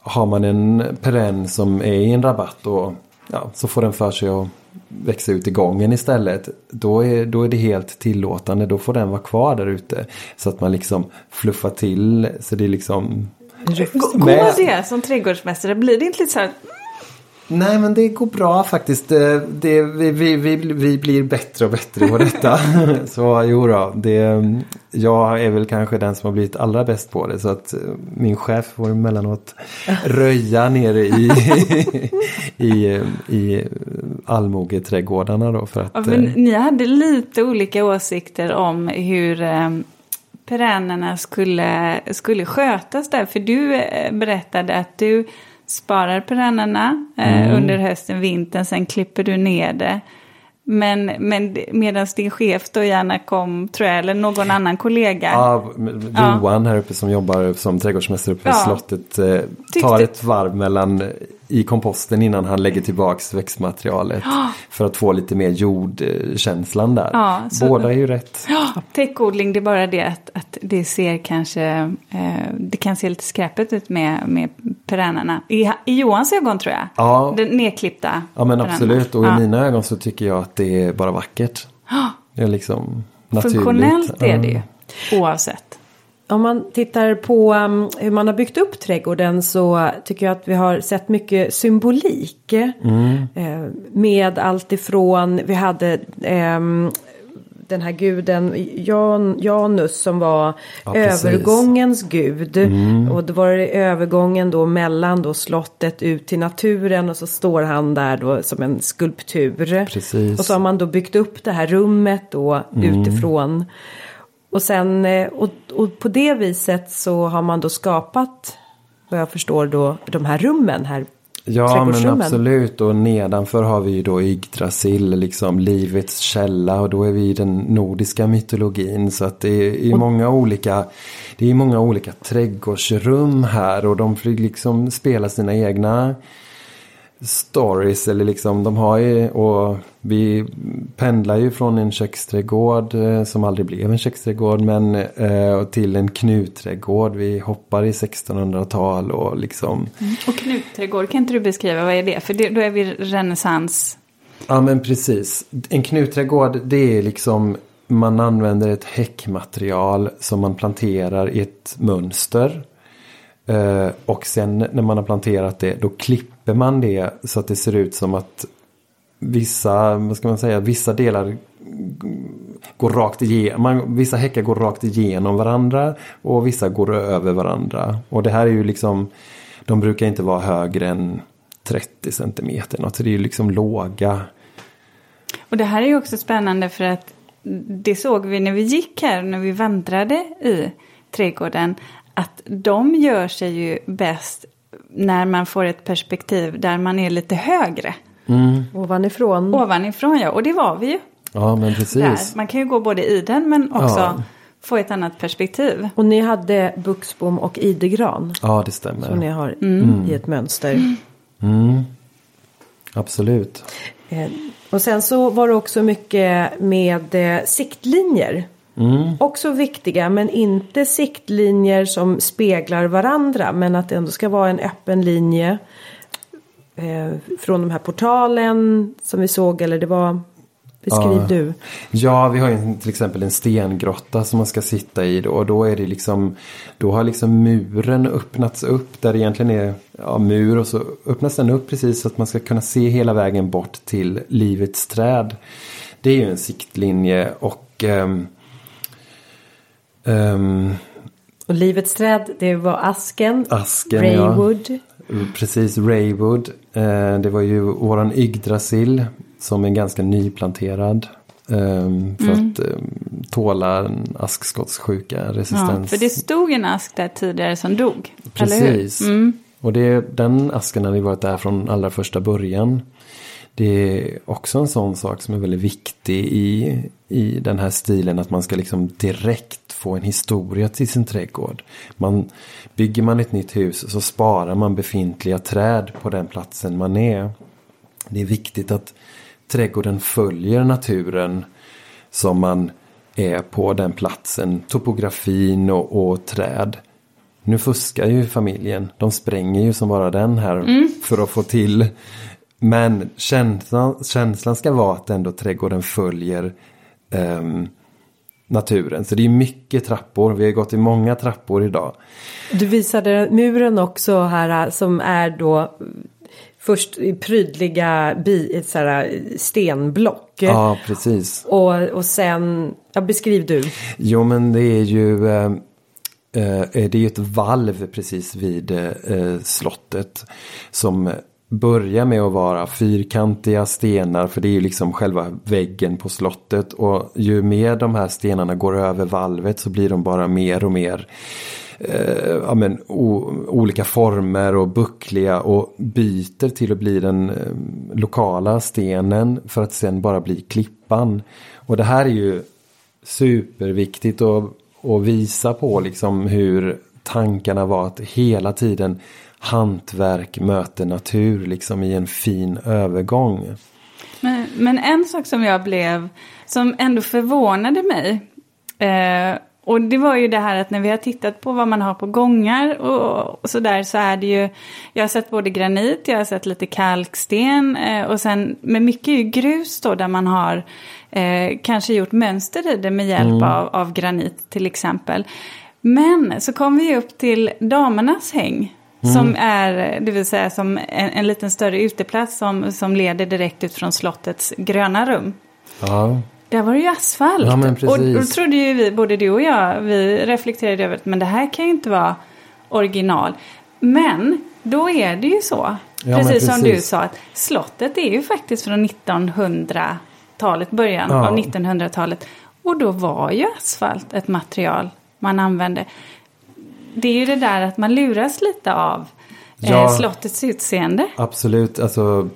har man en perenn som är i en rabatt och ja, så får den för sig att växa ut i gången istället. Då är, då är det helt tillåtande. Då får den vara kvar där ute. Så att man liksom fluffar till. Så det är liksom... Går Med- det som trädgårdsmästare? Blir det inte lite så här... Nej men det går bra faktiskt. Det, det, vi, vi, vi, vi blir bättre och bättre på detta. så jo då, det, jag är väl kanske den som har blivit allra bäst på det. Så att eh, min chef får emellanåt röja nere i, i, i allmogeträdgårdarna då. För att, Ja, men eh, ni hade lite olika åsikter om hur eh, perennerna skulle, skulle skötas där. För du eh, berättade att du sparar perennerna eh, Mm. under hösten, vintern, sen klipper du ner det. Men, men medan din chef då gärna kom, tror jag, eller någon annan kollega. Ja, Johan här uppe som jobbar som trädgårdsmästare uppe ja. i slottet eh, tar ett varv mellan i komposten innan han lägger tillbaks växtmaterialet. Ja. För att få lite mer jordkänslan där. Ja, Båda är ju rätt. Ja, täckodling det är bara det att, att det ser kanske, eh, det kan se lite skräpigt ut med, med perennerna. I, I Johans ögon tror jag. Ja. Den nedklippta. Ja men absolut och i mina ögon så tycker jag att det är bara vackert. Det är liksom naturligt. Funktionellt är det ju. Oavsett. Om man tittar på um, hur man har byggt upp trädgården så tycker jag att vi har sett mycket symbolik. Mm. Eh, med allt ifrån, vi hade eh, den här guden Jan, Janus som var ja, övergångens gud. Mm. Och då var det övergången då mellan då slottet ut till naturen och så står han där då som en skulptur. Precis. Och så har man då byggt upp det här rummet då mm. utifrån. Och sen eh, och, och på det viset så har man då skapat vad jag förstår då de här rummen här. Ja men absolut. Och nedanför har vi ju då Yggdrasil, liksom livets källa. Och då är vi i den nordiska mytologin. Så att det är, är många olika det är många olika trädgårdsrum här. Och de får liksom spela sina egna stories eller liksom de har ju och vi pendlar ju från en köksträdgård eh, som aldrig blev en köksträdgård men eh, till en knutträdgård. Vi hoppar i 1600-tal och liksom. Mm. Och knutträdgård, kan inte du beskriva vad är det? För det, då är vi renässans. Ja men precis. En knutträdgård det är liksom man använder ett häckmaterial som man planterar i ett mönster. Eh, och sen när man har planterat det då klipper man det så att det ser ut som att vissa, vad ska man säga, vissa delar går rakt igenom, vissa häckar går rakt igenom varandra och vissa går över varandra. Och det här är ju liksom, de brukar inte vara högre än 30 centimeter, något, så det är ju liksom låga. Och det här är ju också spännande för att det såg vi när vi gick här, när vi vandrade i trädgården, att de gör sig ju bäst när man får ett perspektiv där man är lite högre. Mm. Ovanifrån. Ovanifrån ja, och det var vi ju. Ja men precis. Där. Man kan ju gå både i den men också ja. få ett annat perspektiv. Och ni hade buxbom och idegran. Ja det stämmer. Som ni har mm. i ett mönster. Mm. Absolut. Eh, och sen så var det också mycket med eh, siktlinjer. Mm. Också viktiga men inte siktlinjer som speglar varandra men att det ändå ska vara en öppen linje. Eh, från de här portalen som vi såg eller det var Beskriv ja. du. Ja, vi har ju till exempel en stengrotta som man ska sitta i då. Och då är det liksom, då har liksom muren öppnats upp där det egentligen är ja, mur och så öppnas den upp precis så att man ska kunna se hela vägen bort till livets träd. Det är ju en siktlinje och um, um, och livets träd, det var asken, asken Raywood. Ja. Precis, Raywood. Eh, det var ju våran Yggdrasil som är ganska nyplanterad. Um, för mm. att um, tåla en askskottssjuka, resistens. Ja, för det stod en ask där tidigare som dog. Precis. Mm. Och det, den asken hade varit där från allra första början. Det är också en sån sak som är väldigt viktig i, i den här stilen. Att man ska liksom direkt få en historia till sin trädgård. Man, bygger man ett nytt hus så sparar man befintliga träd på den platsen man är. Det är viktigt att trädgården följer naturen som man är på den platsen. Topografin och, och träd. Nu fuskar ju familjen. De spränger ju som bara den här mm. för att få till. Men känslan, känslan ska vara att ändå trädgården följer um, naturen. Så det är mycket trappor. Vi har gått i många trappor idag. Du visade muren också här som är då först prydliga bi, så här, stenblock. Ja, precis. Och, och sen, ja, beskriv du. Jo, men det är ju eh, eh det är ett valv precis vid eh, slottet som börjar med att vara fyrkantiga stenar för det är ju liksom själva väggen på slottet och ju mer de här stenarna går över valvet så blir de bara mer och mer eh, ja, men, o, olika former och buckliga och byter till att bli den eh, lokala stenen för att sen bara bli klippan. Och det här är ju superviktigt att, att visa på liksom hur tankarna var att hela tiden hantverk möter natur liksom i en fin övergång. Men, men en sak som jag blev, som ändå förvånade mig. Eh, och det var ju det här att när vi har tittat på vad man har på gångar och, och sådär så är det ju, jag har sett både granit, jag har sett lite kalksten eh, och sen med mycket grus då där man har eh, kanske gjort mönster i det med hjälp mm. av, av granit till exempel. Men så kom vi upp till damernas häng. Mm. Som är, det vill säga som en, en liten större uteplats som, som leder direkt ut från slottets gröna rum. Ja. Där var det ju asfalt. Ja, och då trodde ju vi, både du och jag, vi reflekterade över att men det här kan ju inte vara original. Men då är det ju så, ja, precis, precis, som du sa, att slottet är ju faktiskt från 1900-talet, början ja. av 1900-talet. Och då var ju asfalt ett material man använde. Det är ju det där att man luras lite av eh, ja, slottets utseende. Absolut, alltså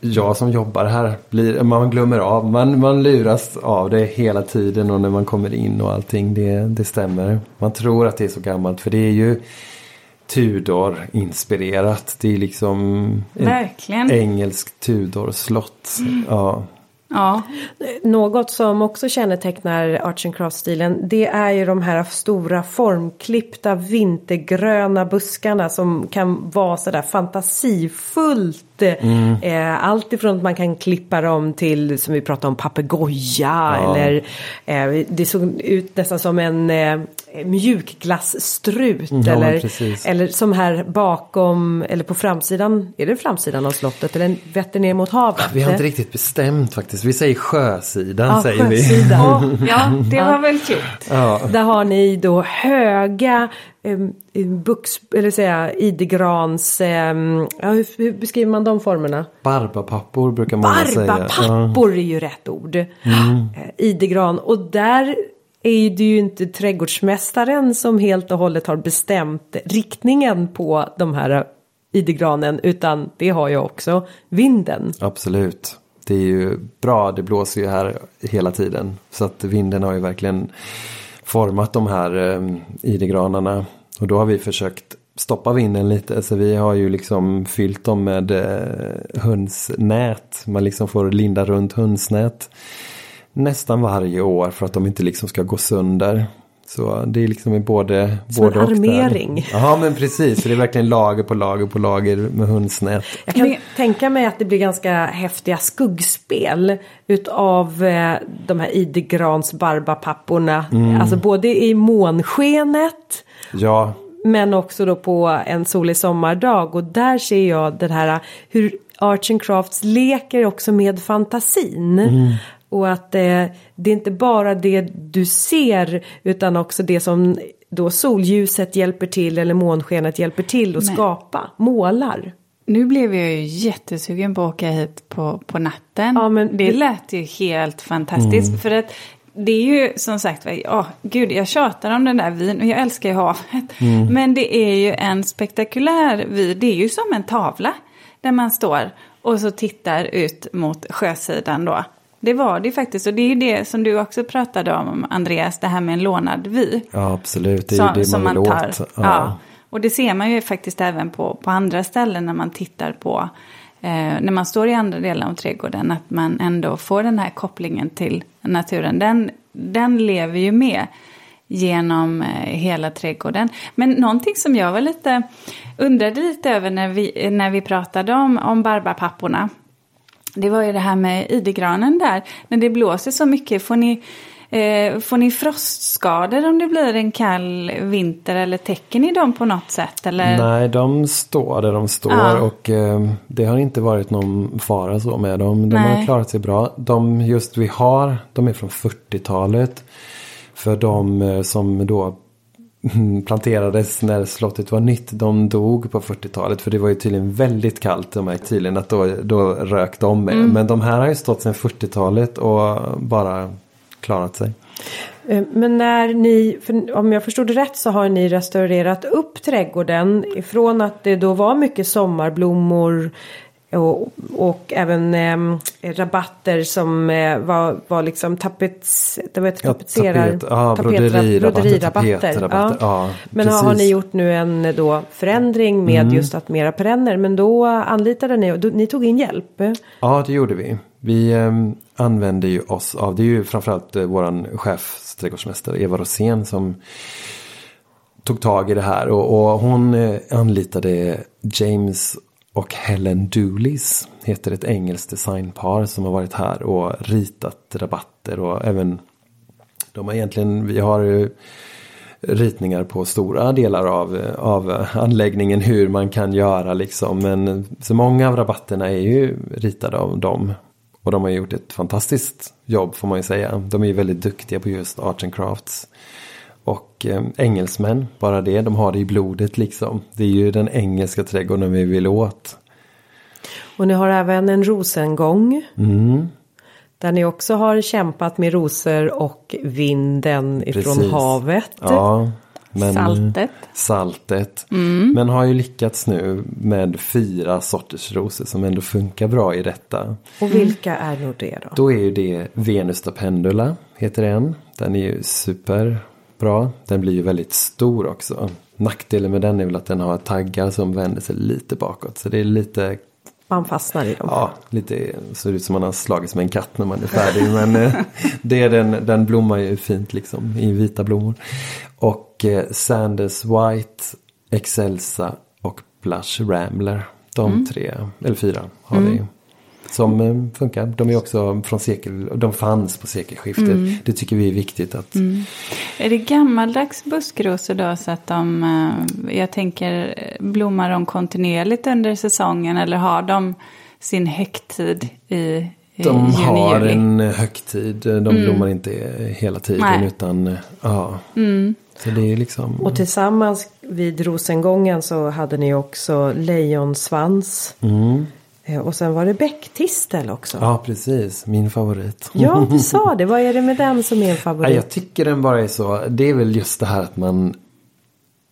jag som jobbar här, blir, man glömmer av, man, man luras av det hela tiden och när man kommer in och allting, det, det stämmer. Man tror att det är så gammalt för det är ju Tudor-inspirerat. Det är liksom Verkligen. engelsk Tudor-slott. Mm. Ja. Ja. Något som också kännetecknar Arts and Crafts-stilen det är ju de här stora formklippta vintergröna buskarna som kan vara sådär fantasifullt. Mm. Eh, allt ifrån att man kan klippa dem till som vi pratade om papegoja ja. eller eh, det såg ut nästan som en eh, mjukglassstrut ja, eller, eller som här bakom eller på framsidan, är det framsidan av slottet eller vetter ner mot havet? Vi har inte riktigt bestämt faktiskt, vi säger sjösidan ja, säger sjösidan. vi. ja, det var väl klokt. Ja. Där har ni då höga um, bux, eller säga idegrans, ja, hur, hur, beskriver man de formerna? Barbapappor brukar många säga. Barbapappor är ju rätt ord. Mm. Uh, idegran och där är det ju inte trädgårdsmästaren som helt och hållet har bestämt riktningen på de här idegranen utan det har ju också vinden. Absolut. Det är ju bra, det blåser ju här hela tiden. Så att vinden har ju verkligen format de här eh, idegranarna. Och då har vi försökt stoppa vinden lite. Så vi har ju liksom fyllt dem med eh, hönsnät. Man liksom får linda runt hönsnät nästan varje år för att de inte liksom ska gå sönder. Så det är liksom både, Som både en armering. Ja men precis, det är verkligen lager på lager på lager med hundsnät. Jag kan tänka mig att det blir ganska häftiga skuggspel utav eh, de här idegrans barbapapporna. Mm. Alltså både i månskenet. Ja. Men också då på en solig sommardag och där ser jag den här hur Arts and Crafts leker också med fantasin. Mm. Och att eh, det är inte bara det du ser utan också det som då solljuset hjälper till eller månskenet hjälper till att Men. skapa, målar. Nu blev jag ju jättesugen på att åka hit på, på natten. Ja, men det lät ju helt fantastiskt. Mm. För att det är ju som sagt, oh, gud jag tjatar om den där vin och jag älskar ju havet. Mm. Men det är ju en spektakulär vy, det är ju som en tavla. Där man står och så tittar ut mot sjösidan då. Det var det faktiskt. Och det är ju det som du också pratade om, Andreas, det här med en lånad vy. Ja, absolut. Det är ju det man, man vill tar. åt. Ja. ja. Och det ser man ju faktiskt även på, på andra ställen när man tittar på, eh, när man står i andra delar av trädgården, att man ändå får den här kopplingen till naturen. Den, den lever ju med genom eh, hela trädgården. Men någonting som jag var lite, undrade lite över när vi, när vi pratade om, om barbapapporna det var ju det här med idegranen där. När det blåser så mycket, får ni, eh, får ni frostskador om det blir en kall vinter? Eller täcker ni dem på något sätt? Eller? Nej, de står där de står. Ja. Och eh, det har inte varit någon fara så med dem. De Nej. har klarat sig bra. De just vi har, de är från 40-talet. För de eh, som då planterades när slottet var nytt. De dog på 40-talet för det var ju tydligen väldigt kallt. De märkte tydligen att då, då rök de med. Mm. Men de här har ju stått sedan 40-talet och bara klarat sig. Eh, men när ni, om jag förstod det rätt så har ni restaurerat upp trädgården ifrån att det då var mycket sommarblommor och, och även eh, rabatter som eh, var, var liksom tapets, det var tapetserar, ja, tapet, ja, broderirabatter. ja. ja. Men har, har ni gjort nu en då förändring med mm. just att mera perenner. Men då anlitade ni, och ni tog in hjälp. Ja det gjorde vi. Vi eh, använde ju oss av, det är ju framförallt eh, våran chefsträdgårdsmästare Eva Rosén som tog tag i det här. Och, och hon eh, anlitade James och Helen Dooleys heter ett engelskt designpar som har varit här och ritat rabatter och även de har egentligen, vi har ritningar på stora delar av, av anläggningen hur man kan göra liksom. Men så många av rabatterna är ju ritade av dem. Och de har gjort ett fantastiskt jobb får man ju säga. De är ju väldigt duktiga på just arts and crafts. Och eh, engelsmän, bara det, de har det i blodet liksom. Det är ju den engelska trädgården vi vill åt. Och ni har även en rosengång. Mm. Där ni också har kämpat med rosor och vinden ifrån Precis. havet. Ja, men, saltet. Saltet. Mm. Men har ju lyckats nu med fyra sorters rosor som ändå funkar bra i detta. Och vilka är nog det då? Då är ju det Venus da Pendula, heter en. Den är ju super bra. Den blir ju väldigt stor också. Nackdelen med den är väl att den har taggar som vänder sig lite bakåt. Så det är lite... Man fastnar i dem. Ja, lite ser ut som man har slagits med en katt när man är färdig. men eh, det är den, den blommar ju fint liksom i vita blommor. Och eh, Sanders White, Excelsa och Blush Rambler. De mm. tre, eller fyra har mm. vi som eh, funkar. De är också från sekel, de fanns på sekelskiftet. Mm. Det tycker vi är viktigt att. Mm. Är det gammaldags buskrosor då så att de, eh, jag tänker, blommar de kontinuerligt under säsongen eller har de sin högtid i de har en högtid, de mm. blommar inte hela tiden Nej. utan ja. Mm. Så det är liksom... Och tillsammans vid rosengången så hade ni också lejonsvans. Mm. Eh, och sen var det bäcktistel också. Ja, precis. Min favorit. Ja, du sa det. Vad är det med den som är en favorit? Jag tycker den bara är så. Det är väl just det här att man.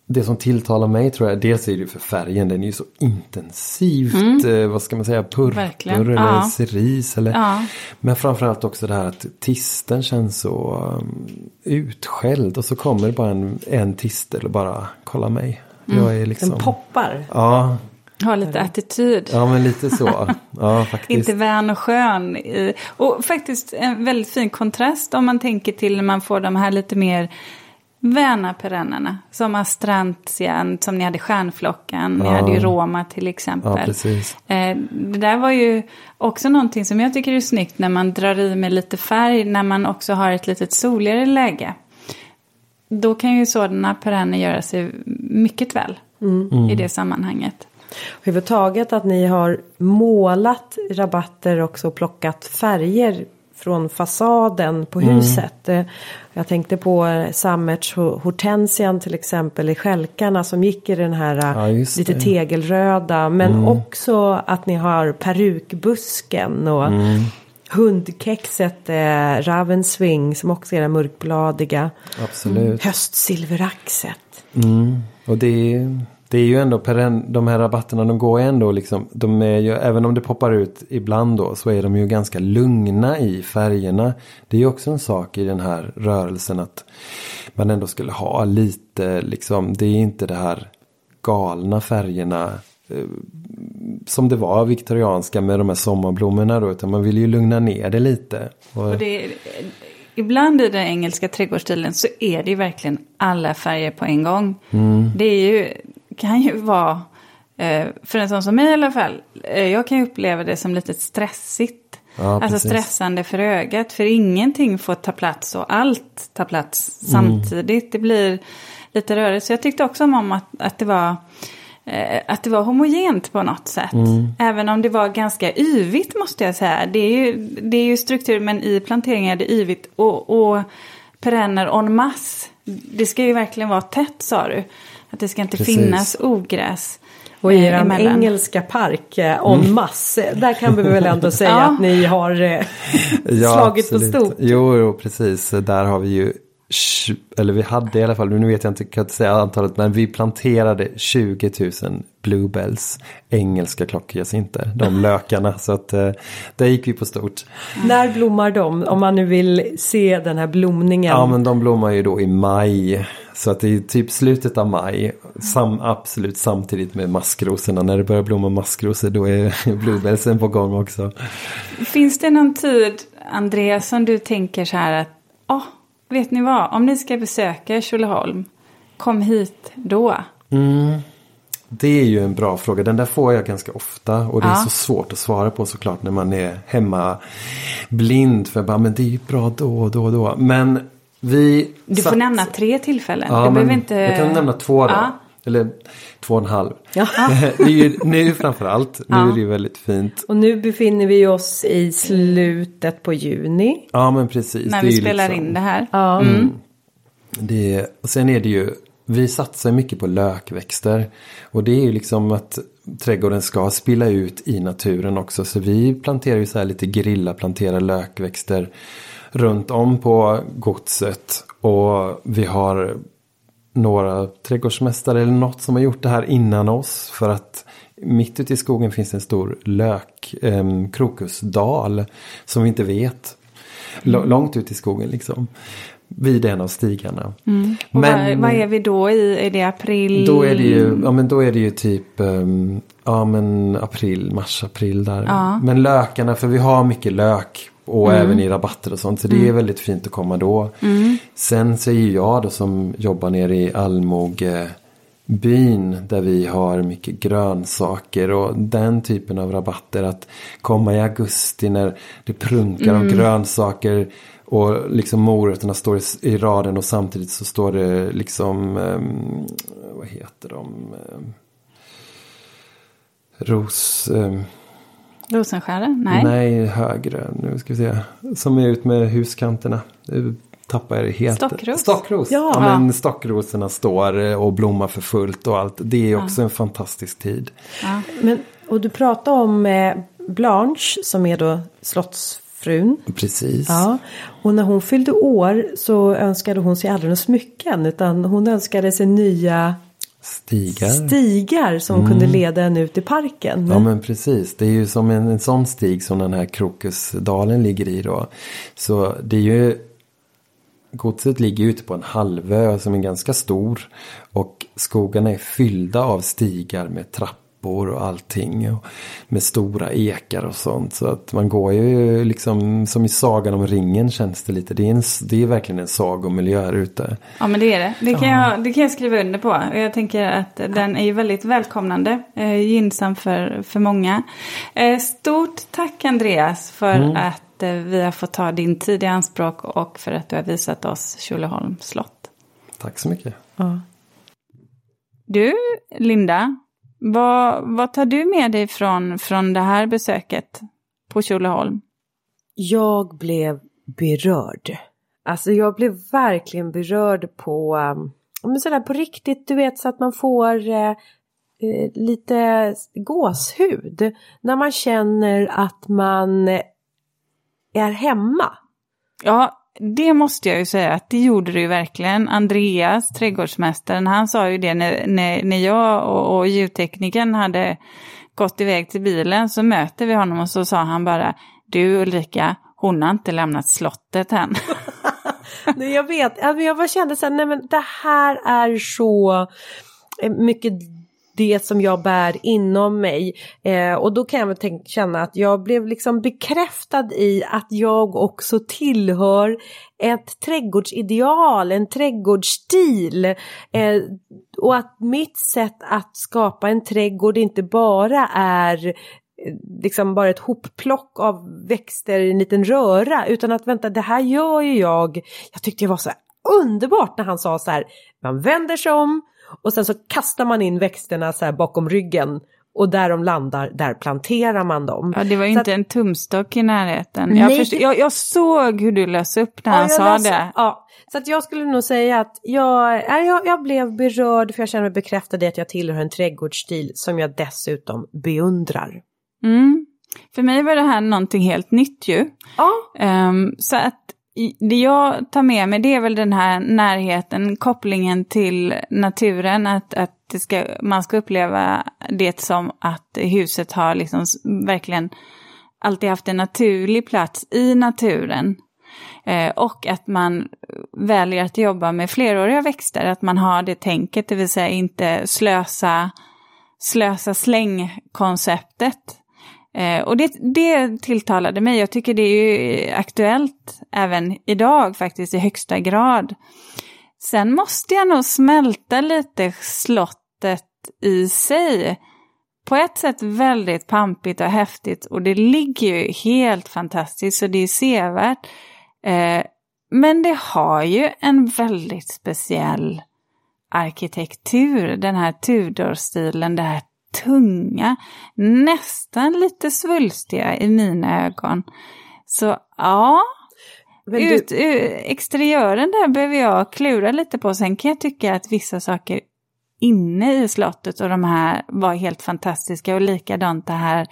Det som tilltalar mig tror jag. Dels är det för färgen. Den är ju så intensivt. Mm. Eh, vad ska man säga? Purpur eller ja. cerise. Eller, ja. Men framförallt också det här att tisten känns så um, utskälld. Och så kommer det bara en, en tistel och bara kolla mig. Mm. Jag är liksom. Den poppar. Ja. Har lite attityd. Ja, men lite så. Ja, faktiskt. Inte vän och skön. Och faktiskt en väldigt fin kontrast om man tänker till när man får de här lite mer väna perennerna. Som astrantian, som ni hade stjärnflockan. Ja. Ni hade ju Roma till exempel. Ja, precis. Eh, det där var ju också någonting som jag tycker är snyggt när man drar i med lite färg. När man också har ett litet soligare läge. Då kan ju sådana perenner göra sig mycket väl mm. i det sammanhanget. Överhuvudtaget att ni har målat rabatter också och plockat färger från fasaden på mm. huset. Mm. Jag tänkte på Sammerts hortensian till exempel i skälkarna som gick i den här ja, lite tegelröda. Men mm. också att ni har perukbusken och mm. hundkexet eh, Ravenswing som också är det mörkbladiga. Absolut. Höstsilveraxet. Mm. Och det är det är ju ändå perenn, de här rabatterna de går ändå liksom, de är ju, även om det poppar ut ibland då så är de ju ganska lugna i färgerna. Det är ju också en sak i den här rörelsen att man ändå skulle ha lite liksom, det är inte det här galna färgerna eh, som det var viktorianska med de här sommarblommorna då utan man vill ju lugna ner det lite. Och, och det, ibland i den engelska trädgårdsstilen så är det ju verkligen alla färger på en gång. Mm. Det är ju kan ju vara, eh, för en sån som mig i alla fall, eh, jag kan ju uppleva det som lite stressigt. Ja, alltså precis. stressande för ögat, för ingenting får ta plats och allt tar plats mm. samtidigt. Det blir lite rörigt. Så jag tyckte också om att, att det var eh, att det var homogent på något sätt. Mm. Även om det var ganska yvigt måste jag säga. Det är ju, det är ju struktur men i planteringen är det yvigt. Och, och perenner en masse. Det ska ju verkligen vara tätt sa du. Att det ska inte Precis. finnas ogräs. Och i eh, er emellan. engelska park eh, en masse, där kan vi väl ändå säga Ja. att ni har eh, slagit på absolut. stort. Jo, jo, precis. Där har vi ju, eller vi hade i alla fall, nu vet jag inte, kan jag inte säga antalet, men vi planterade 20 000 bluebells, engelska klockhyacinter, de lökarna. Så att eh, där gick vi på stort. När blommar de? Om man nu vill se den här blomningen. Ja, men de blommar ju då i maj. Så att det är typ slutet av maj, sam, absolut samtidigt med maskrosorna. När det börjar blomma maskrosor då är bluebellsen på gång också. Finns det någon tid, Andreas, som du tänker så här att, åh, vet ni vad, om ni ska besöka Tjolöholm, kom hit då. Det är ju en bra fråga. Den där får jag ganska ofta. Och det är Ja. så svårt att svara på såklart när man är hemma blind. För bara, men det är ju bra då och då och då. Men vi... Du får satt- nämna tre tillfällen. Ja, du behöver inte... Jag kan nämna två då. Ja. Eller två och en halv. Ja. det är ju nu framförallt. Nu Ja. är det ju väldigt fint. Och nu befinner vi oss i slutet på juni. Ja men precis. När det är vi spelar liksom- in det här. Ja. Det, och sen är det ju, vi satsar mycket på lökväxter. Och det är ju liksom att trädgården ska spilla ut i naturen också. Så vi planterar ju så här lite grilla, planterar lökväxter runt om på godset. Och vi har några trädgårdsmästare eller något som har gjort det här innan oss. För att mitt ute i skogen finns en stor lök, eh, krokusdal som vi inte vet. L- långt ut i skogen liksom. Vid en av stigarna. Och vad, vad är vi då i? Är det april? Då är det ju, ja men då är det ju typ, ehm, ja men april, mars, april där. Ja. Men lökarna, för vi har mycket lök. Och även i rabatter och sånt. Så det är väldigt fint att komma då. Sen så är ju jag då som jobbar nere i Almoge byn där vi har mycket grönsaker och den typen av rabatter. Att komma i augusti när det prunkar om grönsaker och liksom morötterna står i, raden och samtidigt så står det liksom, ehm, vad heter de? Ehm, ros... Rosenskära? Nej. Nej, högre. Nu ska vi se. Som är ut med huskanterna. Nu tappar jag det helt. Stockros? Stockros. Ja. Ja, men stockrosorna står eh, och blommar för fullt och allt. Det är också en fantastisk tid. Men, och du pratade om eh, Blanche som är då slottsfrun. Precis. Ja, och när hon fyllde år så önskade hon sig aldrig några smycken utan hon önskade sig nya Stigar. stigar som kunde leda henne ut i parken. Mm. Ja men precis. Det är ju som en, en sån stig som den här Krokusdalen ligger i då. Så det är ju Godset ligger ute på en halvö som är ganska stor. Och skogarna är fyllda av stigar med trappor och allting. Och med stora ekar och sånt. Så att man går ju liksom som i Sagan om ringen känns det lite. Det är, en, det är verkligen en sagomiljö här ute. Ja men det är det. Det kan, jag, det kan jag skriva under på. Och Jag tänker att den är ju väldigt välkomnande. Eh, gynnsam för, för många. Eh, stort tack Andreas för att eh, vi har fått ta din tid i anspråk och för att du har visat oss Tjolöholms slott. Tack så mycket. Ja. Du, Linda, vad, vad tar du med dig från, från det här besöket på Tjolöholm? Jag blev berörd. Alltså jag blev verkligen berörd på, um, men sådär på riktigt, du vet så att man får eh, eh, lite gåshud. När man känner att man eh, är hemma. Ja, det måste jag ju säga att det gjorde det ju verkligen. Andreas, trädgårdsmästaren, han sa ju det när, när, när jag och, och ljudteknikern hade gått iväg till bilen så möter vi honom och så sa han bara Du Ulrika, hon har inte lämnat slottet än. Nej, jag vet, jag bara kände så här, nej men det här är så eh, mycket det som jag bär inom mig. Eh, och då kan jag väl tänka, känna att jag blev liksom bekräftad i att jag också tillhör ett trädgårdsideal, en trädgårdsstil. Eh, och att mitt sätt att skapa en trädgård inte bara är eh, liksom bara ett hopplock av växter i en liten röra utan att vänta det här gör ju jag. Jag tyckte det var så underbart när han sa så här man vänder sig om och sen så kastar man in växterna så här bakom ryggen och där de landar, där planterar man dem. Ja, det var ju Så inte en tumstock i närheten. Nej, Jag, först, jag, jag såg hur du lös upp när Ja, han sa läser- det. Ja, så att jag skulle nog säga att jag, jag, jag blev berörd för jag känner mig bekräftad i att jag tillhör en trädgårdsstil som jag dessutom beundrar. Mm. För mig var det här någonting helt nytt ju. Ja, Ehm, så att det jag tar med mig det är väl den här närheten, kopplingen till naturen, att, att det ska, man ska uppleva det som att huset har liksom verkligen alltid haft en naturlig plats i naturen. Eh, och att man väljer att jobba med fleråriga växter, att man har det tänket, det vill säga inte slösa, slösa släng-konceptet. Eh, och det, det tilltalade mig. Jag tycker det är ju aktuellt även idag faktiskt i högsta grad. Sen måste jag nog smälta lite slottet i sig. På ett sätt väldigt pampigt och häftigt och det ligger ju helt fantastiskt så det är sevärt. Eh, men det har ju en väldigt speciell arkitektur, den här Tudor-stilen, det här tunga, nästan lite svulstiga i mina ögon. Så ja, du, ut, exteriören där behöver jag klura lite på. Sen kan jag tycka att vissa saker inne i slottet och de här var helt fantastiska och likadant det här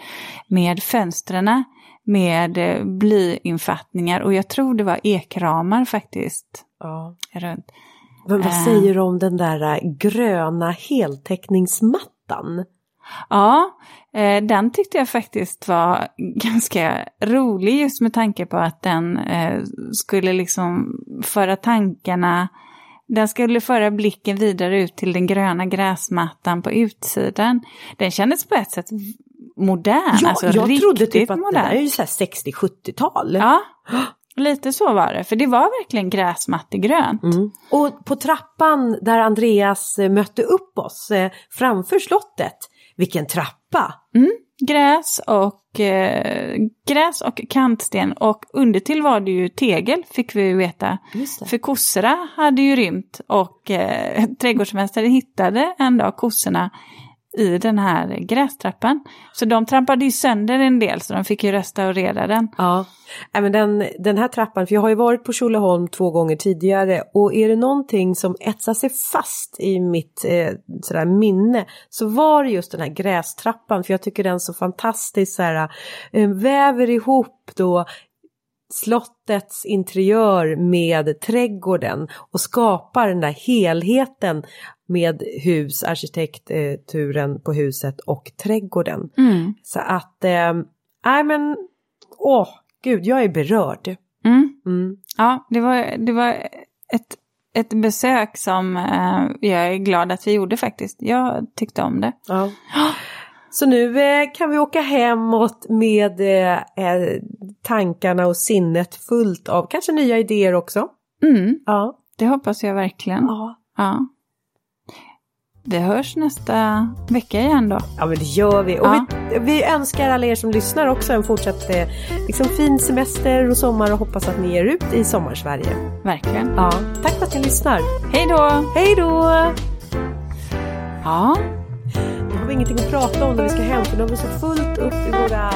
med fönstren med eh, blyinfattningar och jag tror det var ekramar faktiskt ja. runt. men vad Eh. säger du om den där äh, gröna heltäckningsmattan? Ja, eh, den tyckte jag faktiskt var ganska rolig just med tanke på att den eh, skulle liksom föra tankarna, den skulle föra blicken vidare ut till den gröna gräsmattan på utsidan. Den kändes på ett sätt modern, Ja, alltså jag trodde typ att det modern. där är ju så här 60-70-tal. Ja, lite så var det, för det var verkligen gräsmattegrönt. Mm. Och på trappan där Andreas eh, mötte upp oss framför slottet, vilken trappa! Gräs och, eh, gräs och kantsten och undertill var det ju tegel fick vi veta. För kossorna hade ju rymt och eh, trädgårdsmästaren hittade en dag kossorna i den här grästrappan. Så de trampade ju sönder en del så de fick ju restaurera den. Ja, men den, den här trappan, för jag har ju varit på Tjolöholm två gånger tidigare och är det någonting som etsar sig fast i mitt eh, sådär minne så var det just den här grästrappan för jag tycker den så fantastiskt såhär, eh, väver ihop då slottets interiör med trädgården och skapar den där helheten med hus, arkitekturen på huset och trädgården. Mm. Så att, eh, nej men, åh, gud, jag är berörd. Mm. Mm. Ja, det var, det var ett, ett besök som eh, jag är glad att vi gjorde faktiskt. Jag tyckte om det. Ja. Så nu eh, kan vi åka hemåt med eh, eh, tankarna och sinnet fullt av kanske nya idéer också. Mm, Ja. det hoppas jag verkligen. Ja, Ja. Vi hörs nästa vecka igen då. ja men det gör vi. Och Ja. vi, vi önskar alla er som lyssnar också en fortsatt eh, liksom fin semester och sommar och hoppas att ni är ute i sommarsverige. Verkligen. Ja, tack för att ni lyssnar. Hej då! Hej då! Ja, har vi ingenting att prata om när vi ska hem för nu har vi så fullt upp i våra